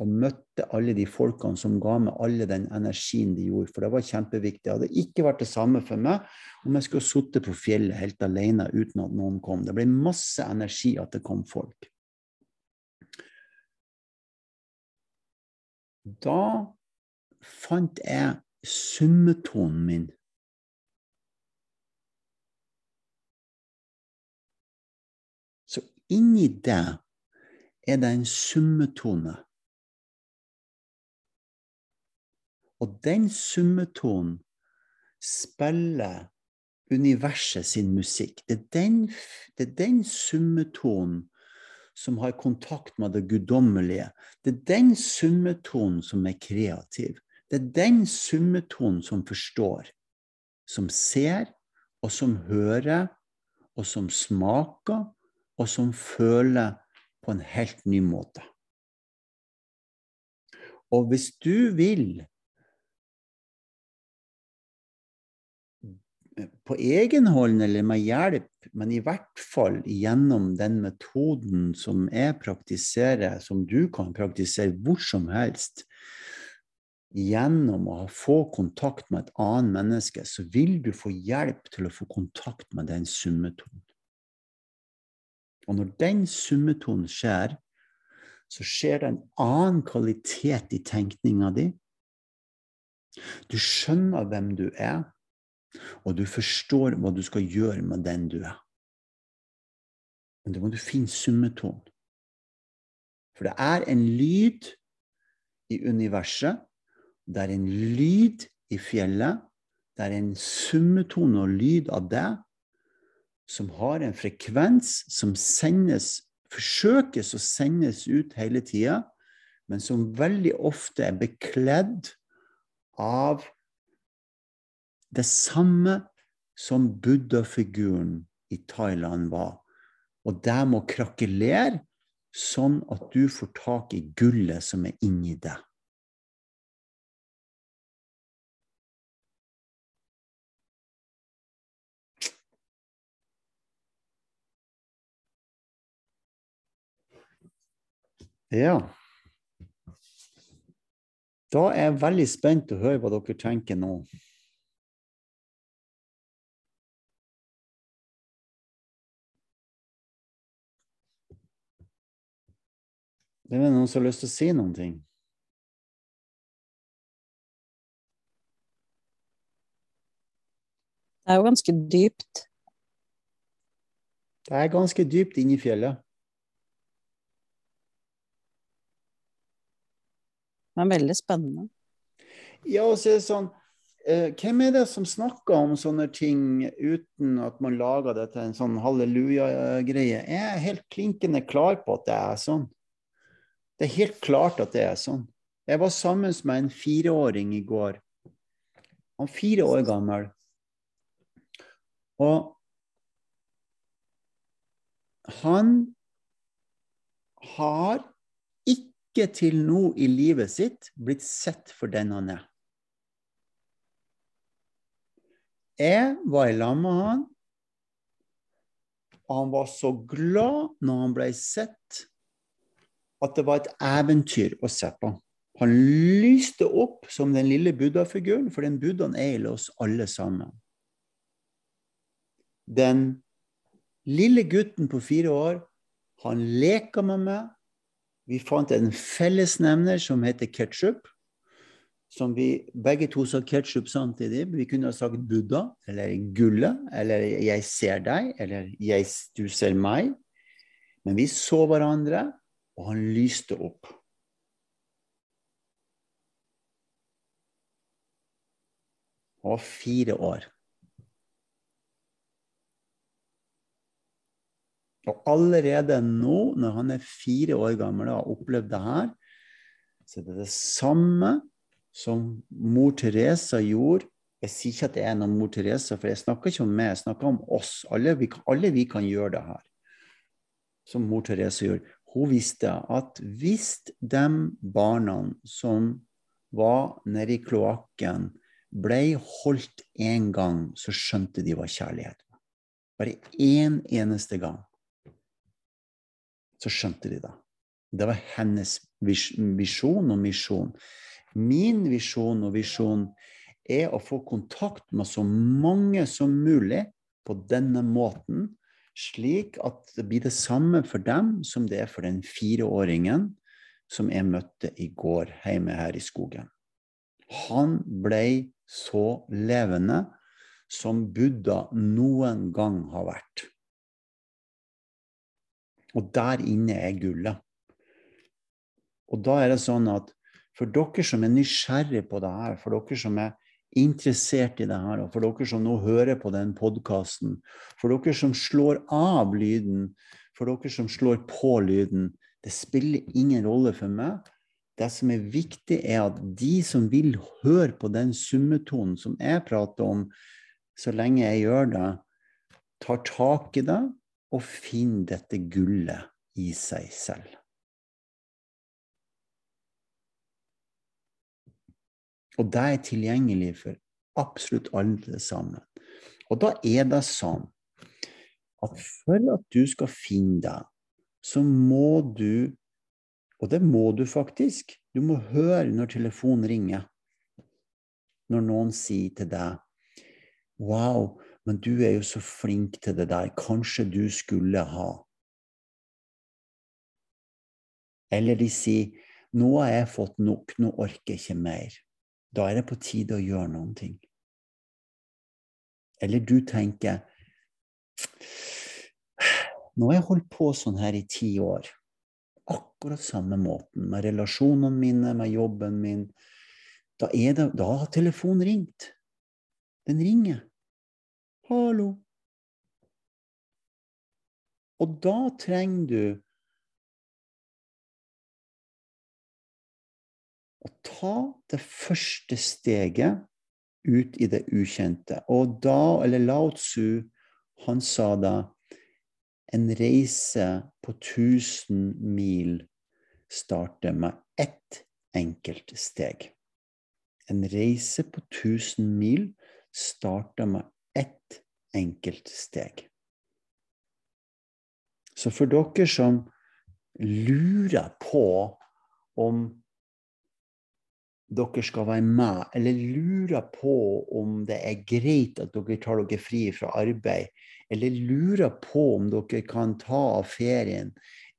S1: og møtte alle de folkene som ga meg alle den energien de gjorde, for det var kjempeviktig. Det hadde ikke vært det samme for meg om jeg skulle sittet på fjellet helt alene uten at noen kom. Det ble masse energi at det kom folk. Da fant jeg summetonen min. Så inni det er det en summetone. Og den summetonen spiller universet sin musikk. Det er den, det er den summetonen som har kontakt med det guddommelige. Det er den summetonen som er kreativ. Det er den summetonen som forstår, som ser, og som hører, og som smaker, og som føler på en helt ny måte. Og hvis du vil på egen hånd eller med hjelp, men i hvert fall gjennom den metoden som jeg praktiserer, som du kan praktisere hvor som helst, gjennom å få kontakt med et annet menneske, så vil du få hjelp til å få kontakt med den summetonen. Og når den summetonen skjer, så skjer det en annen kvalitet i tenkninga di. Du skjønner hvem du er, og du forstår hva du skal gjøre med den du er. Men da må du finne summetonen. For det er en lyd i universet, det er en lyd i fjellet, det er en summetone og lyd av det som har en frekvens som sendes, forsøkes å sendes ut hele tida, men som veldig ofte er bekledd av det samme som buddha-figuren i Thailand var. Og der må krakelere, sånn at du får tak i gullet som er inni deg. Ja. Da er jeg veldig spent å høre hva dere tenker nå. Det er noen som har lyst til å si noen ting?
S5: Det er jo ganske dypt.
S1: Det er ganske dypt inni i fjellet.
S5: Men veldig spennende.
S1: Ja, og så er det sånn eh, Hvem er det som snakker om sånne ting uten at man lager det til en sånn halleluja-greie? Jeg er helt klinkende klar på at det er sånn. Det er helt klart at det er sånn. Jeg var sammen med en fireåring i går. Han er fire år gammel. Og han har ikke til nå i livet sitt blitt sett for den han er. Jeg var i lag med han, og han var så glad når han ble sett, at det var et eventyr å se på. Han lyste opp som den lille buddha-figuren, for den buddhaen er i oss alle sammen. Den lille gutten på fire år, han leka med meg. Vi fant en fellesnevner som heter ketsjup. Som vi begge to sa ketsjup samtidig. Vi kunne ha sagt Buddha eller Gulle eller Jeg ser deg eller Du ser meg. Men vi så hverandre, og han lyste opp. Han var fire år. Og allerede nå, når han er fire år gammel og har opplevd det her, så er det det samme som mor Teresa gjorde. Jeg sier ikke at det er noen mor Teresa, for jeg snakker ikke om meg, jeg snakker om oss. Alle vi, alle vi kan gjøre det her. Som mor Teresa gjorde. Hun visste at hvis de barna som var nede i kloakken, ble holdt én gang, så skjønte de hva kjærlighet var. Bare én eneste gang så skjønte de det. Det var hennes visjon og misjon. Min visjon og visjon er å få kontakt med så mange som mulig på denne måten, slik at det blir det samme for dem som det er for den fireåringen som jeg møtte i går hjemme her i skogen. Han ble så levende som Buddha noen gang har vært. Og der inne er gullet. Og da er det sånn at for dere som er nysgjerrig på det her, for dere som er interessert i det her, og for dere som nå hører på den podkasten, for dere som slår av lyden, for dere som slår på lyden Det spiller ingen rolle for meg. Det som er viktig, er at de som vil høre på den summetonen som jeg prater om, så lenge jeg gjør det, tar tak i det og finner dette gullet i seg selv. Og det er tilgjengelig for absolutt alle sammen. Og da er det sånn at for at du skal finne deg, så må du Og det må du faktisk. Du må høre når telefonen ringer. Når noen sier til deg Wow, men du er jo så flink til det der. Kanskje du skulle ha Eller de sier nå har jeg fått nok, nå orker jeg ikke mer. Da er det på tide å gjøre noen ting. Eller du tenker Nå har jeg holdt på sånn her i ti år. Akkurat samme måten. Med relasjonene mine, med jobben min. Da, det, da har telefonen ringt. Den ringer. Hallo. Og da trenger du å ta det første steget ut i det ukjente. Og da, eller Lao Tzu, han sa da En reise på 1000 mil starter med ett enkelt steg. En reise på 1000 mil starter med ett enkelt steg. Så for dere som lurer på om dere skal være med, eller lurer på om det er greit at dere tar dere fri fra arbeid, eller lurer på om dere kan ta av ferien,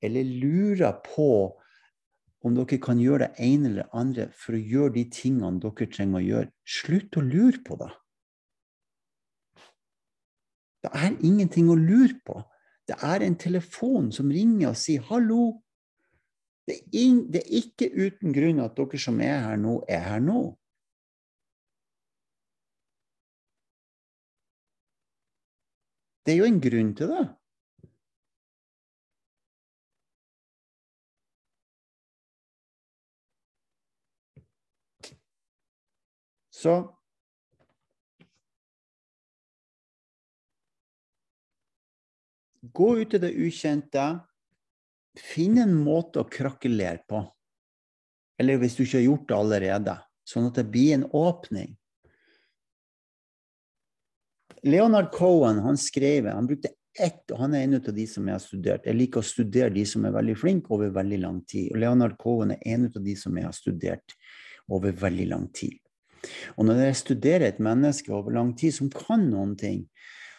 S1: eller lurer på om dere kan gjøre det ene eller andre for å gjøre de tingene dere trenger å gjøre, slutt å lure på det. Det er ingenting å lure på. Det er en telefon som ringer og sier 'hallo'. Det er, in, det er ikke uten grunn at dere som er her nå, er her nå. Det er jo en grunn til det. Så Gå ut i det ukjente. Finn en måte å krakelere på. Eller hvis du ikke har gjort det allerede. Sånn at det blir en åpning. Leonard Cohen han skrev, han brukte ett, og han er en av de som jeg har studert. Jeg liker å studere de som er veldig flinke over veldig lang tid. Og Leonard Cohen er en av de som jeg har studert over veldig lang tid. Og når jeg studerer et menneske over lang tid som kan noen ting,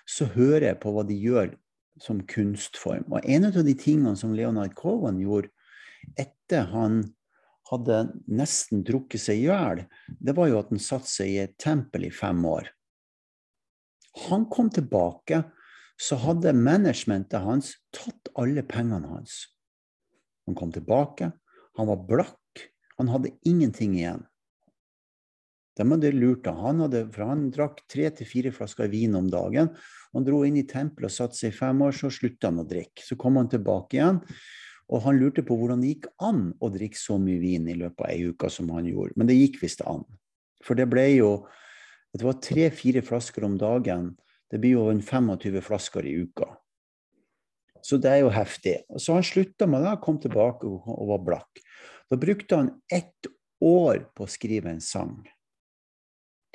S1: så hører jeg på hva de gjør som kunstform. Og en av de tingene som Leonard Cohen gjorde etter han hadde nesten drukket seg i hjel, det var jo at han satte seg i et tempel i fem år. Han kom tilbake, så hadde managementet hans tatt alle pengene hans. Han kom tilbake, han var blakk, han hadde ingenting igjen. De hadde lurt han, hadde, for han drakk tre til fire flasker vin om dagen. Han dro inn i tempelet og satte seg i fem år, så slutta han å drikke. Så kom han tilbake igjen, og han lurte på hvordan det gikk an å drikke så mye vin i løpet av ei uke som han gjorde. Men det gikk visst an. For det ble jo Det var tre-fire flasker om dagen. Det blir jo en 25 flasker i uka. Så det er jo heftig. Så han slutta med det, kom tilbake og var blakk. Da brukte han ett år på å skrive en sang.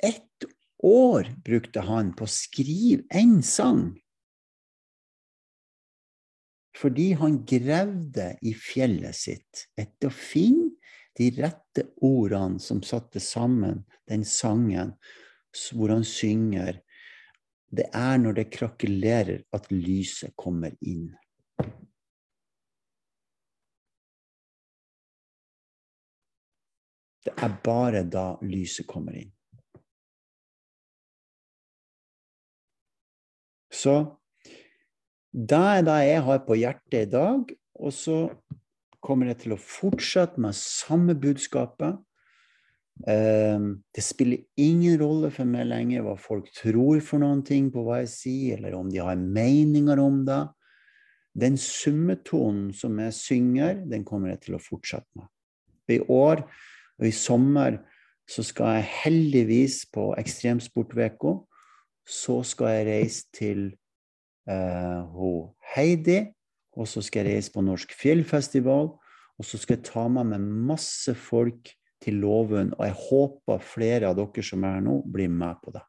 S1: Ett år brukte han på å skrive en sang. Fordi han gravde i fjellet sitt etter å finne de rette ordene som satte sammen den sangen hvor han synger Det er når det krakelerer at lyset kommer inn. Det er bare da lyset kommer inn. Så det er det jeg har på hjertet i dag. Og så kommer jeg til å fortsette med samme budskapet. Det spiller ingen rolle for meg lenger hva folk tror for noen ting på hva jeg sier, eller om de har meninger om det. Den summetonen som jeg synger, den kommer jeg til å fortsette med. I år og i sommer så skal jeg heldigvis på Ekstremsportveka så skal jeg reise til uh, Heidi, og så skal jeg reise på Norsk Fjellfestival. Og så skal jeg ta med meg masse folk til Låven, og jeg håper flere av dere som er her nå, blir med på det.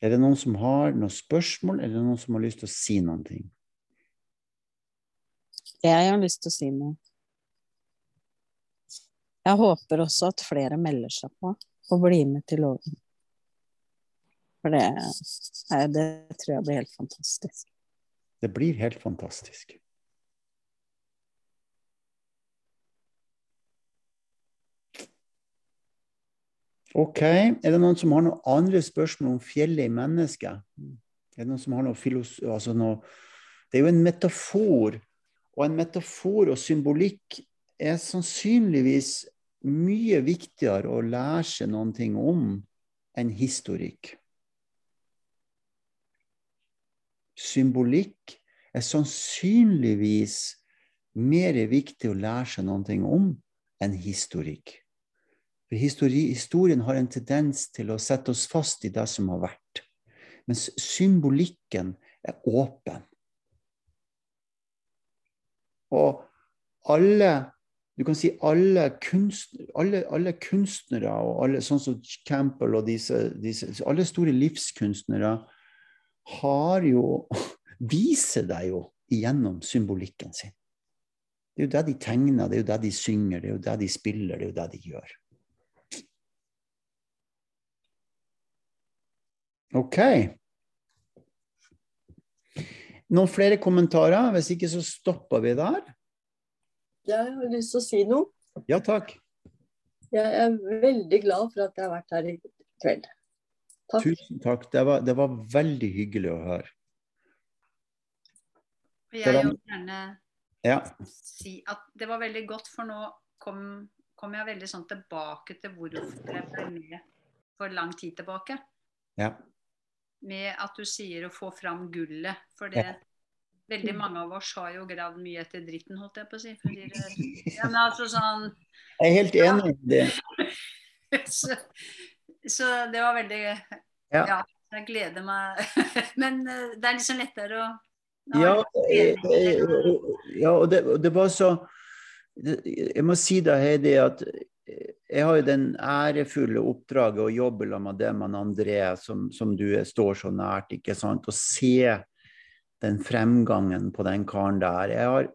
S1: Er det noen som har noen spørsmål, eller noen som har lyst til å si noen ting?
S5: Jeg har lyst til å si noe. Jeg håper også at flere melder seg på og blir med til loven. For det, det tror jeg blir helt fantastisk.
S1: Det blir helt fantastisk. Ok, er det noen som har noen andre spørsmål om fjellet i mennesket? Er det noen som har noe filosofi... Altså noe Det er jo en metafor, og en metafor og symbolikk er sannsynligvis mye viktigere å lære seg noen ting om enn historikk. Symbolikk er sannsynligvis mer viktig å lære seg noen ting om enn historikk. For histori, historien har en tendens til å sette oss fast i det som har vært. Mens symbolikken er åpen. Og alle du kan si alle, kunst, alle, alle kunstnere, og alle, sånn som Campbell og disse, disse Alle store livskunstnere har jo Viser deg jo gjennom symbolikken sin. Det er jo det de tegner, det er jo det de synger, det er jo det de spiller, det er jo det de gjør. OK. Noen flere kommentarer? Hvis ikke, så stopper vi der.
S3: Jeg har lyst til å si noe.
S1: Ja, takk.
S3: Jeg er veldig glad for at jeg har vært her i kveld. Takk.
S1: Tusen takk. Det var, det var veldig hyggelig å høre.
S6: Og jeg vil gjerne
S1: Ja.
S6: si at det var veldig godt, for nå kom, kom jeg veldig sånn tilbake til hvorfor jeg ble med for lang tid tilbake.
S1: Ja.
S6: Med at du sier å få fram gullet. For det
S1: Ja.
S6: Veldig mange av oss har jo gravd mye etter dritten, holdt jeg på å si. Ja, men altså sånn
S1: Jeg er helt enig i det.
S6: så, så det var veldig
S1: Ja.
S6: Ja, jeg gleder meg. Men eh, det er liksom lettere å
S1: Ja, ja og det, det var så Jeg må si da, Heidi, at eh, jeg har jo den ærefulle oppdraget å jobbe sammen med det med André, som, som du står så nært, ikke sant? Å se den fremgangen på den karen der. Jeg har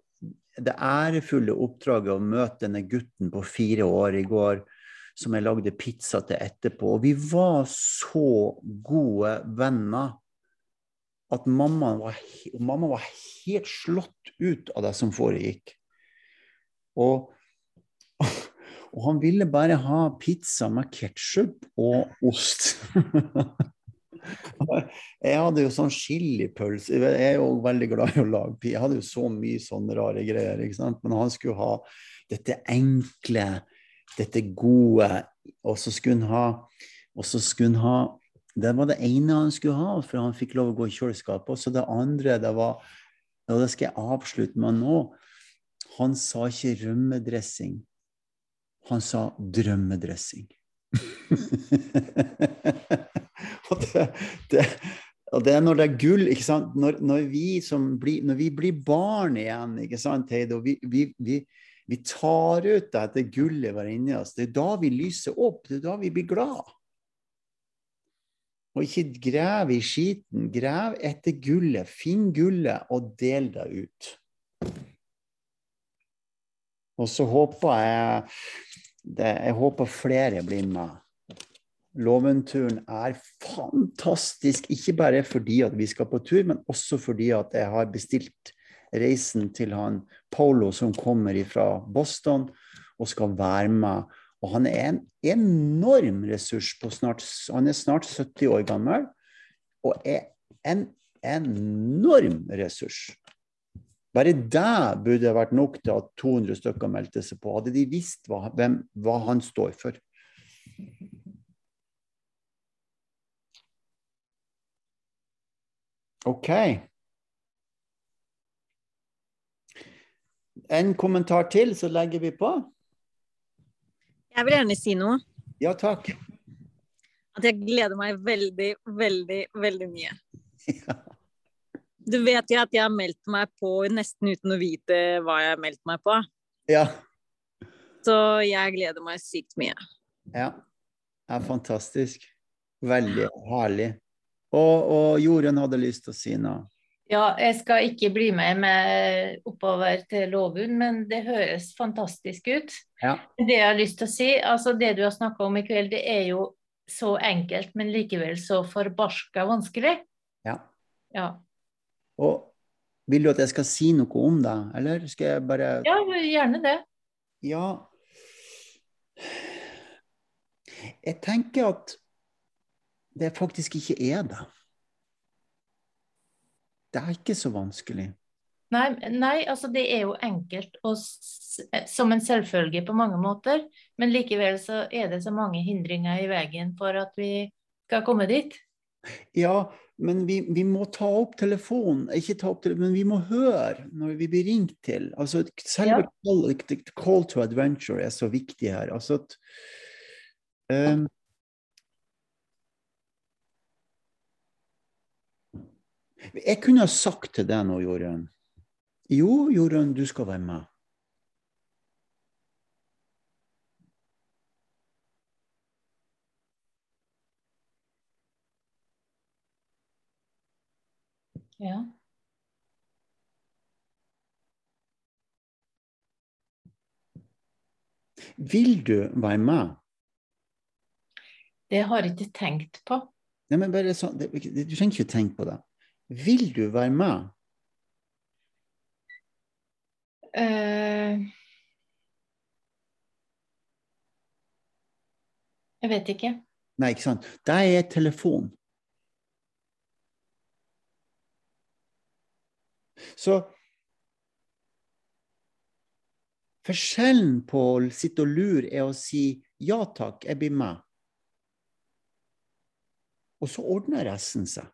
S1: det ærefulle oppdraget å møte denne gutten på fire år i går, som jeg lagde pizza til etterpå. Og vi var så gode venner at mamma var, mamma var helt slått ut av det som foregikk. Og, og han ville bare ha pizza med ketsjup og ost. Jeg hadde jo sånn chilipølse. Jeg er jo veldig glad i å lage pi. Jeg hadde jo så mye sånne rare greier. ikke sant? Men han skulle ha dette enkle, dette gode, og så skulle han ha og så skulle han ha Det var det ene han skulle ha, for han fikk lov å gå i kjøleskapet. Og så det andre, det var Og det skal jeg avslutte med nå. Han sa ikke rømmedressing. Han sa drømmedressing. Og, det, det, og det er når det er gull, ikke sant. Når, når, vi, blir, når vi blir barn igjen, ikke sant, Heide, og vi, vi, vi, vi tar ut dette gullet var inni oss, det er da vi lyser opp, det er da vi blir glad. Og ikke grav i skiten. Grav etter gullet. Finn gullet og del det ut. Og så håper jeg det, Jeg håper flere blir med. Låventuren er fantastisk, ikke bare fordi at vi skal på tur, men også fordi at jeg har bestilt reisen til han Polo som kommer fra Boston og skal være med. Og han er en enorm ressurs. På snart, han er snart 70 år gammel og er en enorm ressurs. Bare det burde vært nok til at 200 stykker meldte seg på. Hadde de visst hva, hvem, hva han står for. OK. En kommentar til, så legger vi på.
S7: Jeg vil gjerne si noe.
S1: Ja, takk.
S7: At jeg gleder meg veldig, veldig, veldig mye.
S1: Ja.
S7: Du vet jo at jeg har meldt meg på nesten uten å vite hva jeg har meldt meg på.
S1: Ja.
S7: Så jeg gleder meg sykt mye.
S1: ja. Det er fantastisk. Veldig herlig. Og, og Jorunn hadde lyst til å si noe.
S8: Ja, jeg skal ikke bli med, med oppover til Lovund, men det høres fantastisk ut.
S1: Ja.
S8: Det jeg har lyst til å si, altså det du har snakka om i kveld, det er jo så enkelt, men likevel så forbarska vanskelig.
S1: Ja.
S8: Ja.
S1: Og vil du at jeg skal si noe om det, eller skal jeg bare
S8: ja, gjerne det.
S1: Ja. Jeg tenker at det faktisk ikke er det. Det er ikke så vanskelig.
S8: Nei, nei, altså det er jo enkelt og som en selvfølge på mange måter, men likevel så er det så mange hindringer i veien for at vi skal komme dit.
S1: Ja, men vi, vi må ta opp telefonen. Ikke ta opp telefonen, men vi må høre når vi blir ringt til. Altså, selve
S8: Ja.
S1: call, to adventure er så viktig her. Altså at Um, jeg kunne ha sagt til deg nå, Jorunn Jo, Jorunn, du skal være med.
S8: Ja.
S1: Vil du være med?
S8: Det har jeg ikke tenkt på.
S1: Nei, men bare sånn, Du trenger ikke tenke på det. Vil du være med?
S8: Uh, jeg vet ikke.
S1: Nei, ikke sant? Det er telefon. Så Forskjellen på å sitte og lure er å si ja takk, jeg blir med. Og så ordner resten seg.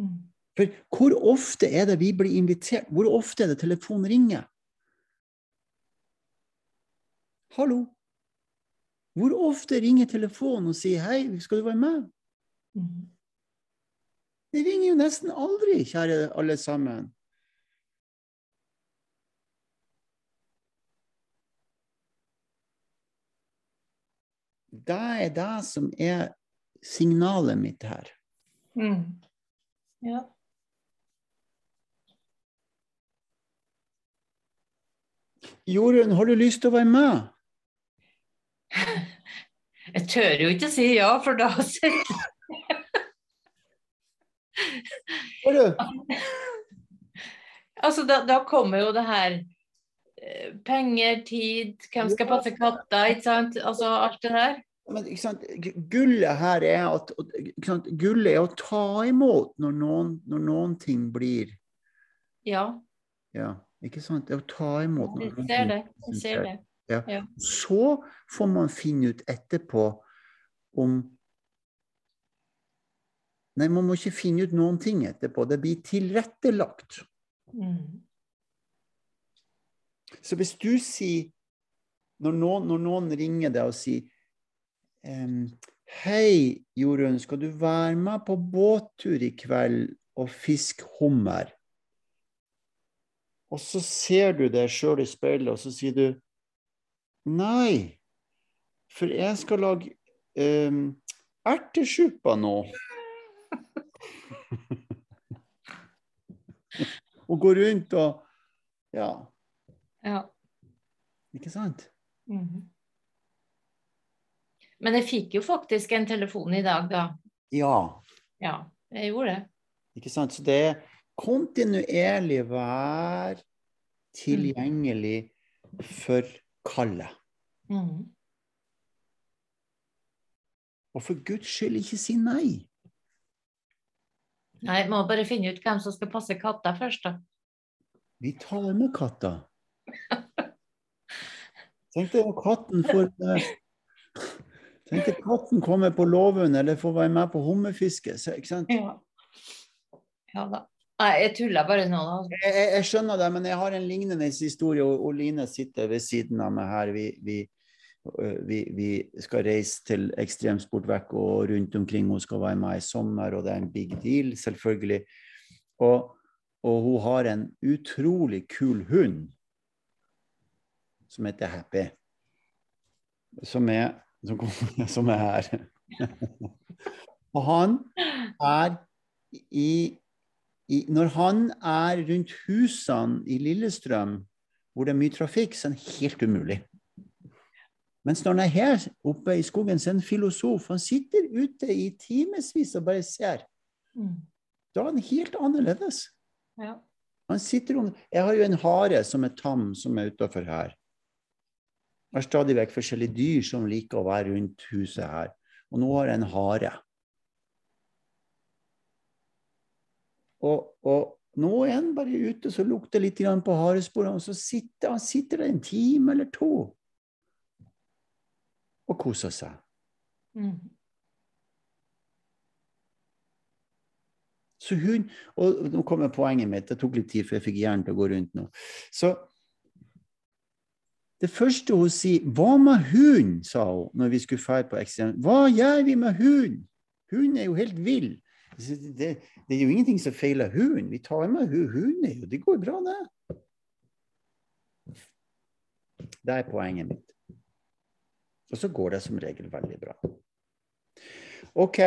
S8: Mm.
S1: For hvor ofte er det vi blir invitert? Hvor ofte er det telefonen ringer? Hallo? Hvor ofte ringer telefonen og sier 'hei, skal du være med'?
S8: Mm.
S1: Det ringer jo nesten aldri, kjære alle sammen. Det er det som er signalet mitt her.
S8: Mm. Ja.
S1: Jorunn, har du lyst til å være med?
S8: Jeg tør jo ikke si ja, for da? Altså, da, da kommer jo det her eh, Penger, tid, hvem skal passe katta, ikke sant? Altså alt det der.
S1: Men? Gullet her er at? Gullet er å ta imot når noen, når noen ting blir
S8: Ja,
S1: Ja, ikke sant? Det er å ta imot. når noen
S8: ser det. Jeg ser det.
S1: Så får man finne ut etterpå om Nei, man må ikke finne ut noen ting etterpå. Det blir tilrettelagt.
S8: Mm.
S1: Så hvis du sier Når noen, når noen ringer deg og sier Hei, Jorunn, skal du være med på båttur i kveld og fiske hummer? Og så ser du deg sjøl i speilet, og så sier du Nei, for jeg skal lage um, ertesuppa nå. og gå rundt og Ja,
S8: Ja.
S1: ikke sant?
S8: Mhm. Men jeg fikk jo faktisk en telefon i dag, da.
S1: Ja,
S8: Ja, jeg gjorde det.
S1: ikke sant? Så det er kontinuerlig være tilgjengelig for kallet.
S8: Mm.
S1: Og for Guds skyld ikke si nei.
S8: Nei, må bare finne ut hvem som skal passe katta først, da.
S1: Vi tar med katta. Tenk deg om katten får eh, Tenk at katten kommer på låven eller får være med på hummerfiske. Ikke sant?
S8: Ja. ja da. Nei, jeg tuller bare nå, da.
S1: Jeg, jeg, skjønner det, men jeg har en lignende historie, og, og Line sitter ved siden av meg her. Vi, vi, vi, vi skal reise til ekstremsportvekk og rundt omkring. Hun skal være med i sommer, og det er en big deal, selvfølgelig. Og, og hun har en utrolig kul hund som heter Happy. Som er, som, kom- som er her. og han er i i, når han er rundt husene i Lillestrøm, hvor det er mye trafikk, så er han helt umulig. Mens når han er her oppe i skogen, så er han filosof. Han sitter ute i timevis og bare ser.
S8: Mm.
S1: Da er han helt annerledes.
S8: Ja.
S1: Han sitter under jeg har jo en hare som er tam, som er utafor her. Jeg har stadig vekk forskjellige dyr som liker å være rundt huset her. Og nå har jeg en hare. Og, og nå er han bare ute, så lukter litt på haresporene, og så sitter han sitter der en time eller to og koser seg.
S8: Mm.
S1: Så hun, og nå kommer poenget mitt, det tok litt tid før jeg fikk hjernen til å gå rundt nå. Så Det første hun sier 'Hva med hunden?' sa hun når vi skulle fære på eksamen. 'Hva gjør vi med hunden?' Hunden er jo helt vill. Det, det er jo ingenting som feiler hunden. Vi tar med hunden. hunden. er jo- Det går bra, det. Det er poenget mitt. Og så går det som regel veldig bra. OK.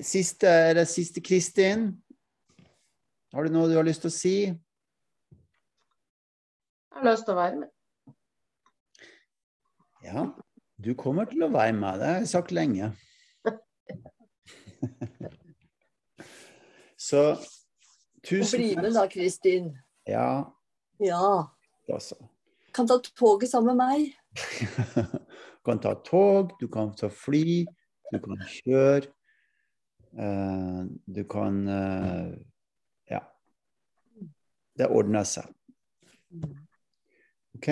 S1: Siste, er det siste Kristin? Har du noe du har lyst til å si?
S3: Jeg har lyst til å være med.
S1: Ja, du kommer til å være med. Det har jeg sagt lenge. Så
S3: Og
S1: tusen
S3: bli med da, Kristin.
S1: Ja,
S3: Ja.
S1: Også.
S3: Kan ta toget sammen med meg.
S1: Du kan ta tog, du kan ta fly, du kan kjøre. Uh, du kan uh, Ja. Det ordner seg. OK.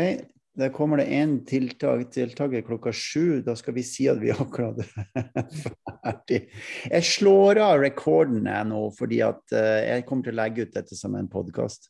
S1: Der kommer det én tiltaker klokka sju. Da skal vi si at vi akkurat er ferdig. Jeg slår av rekorden nå, fordi at eh, jeg kommer til å legge ut dette som en podkast.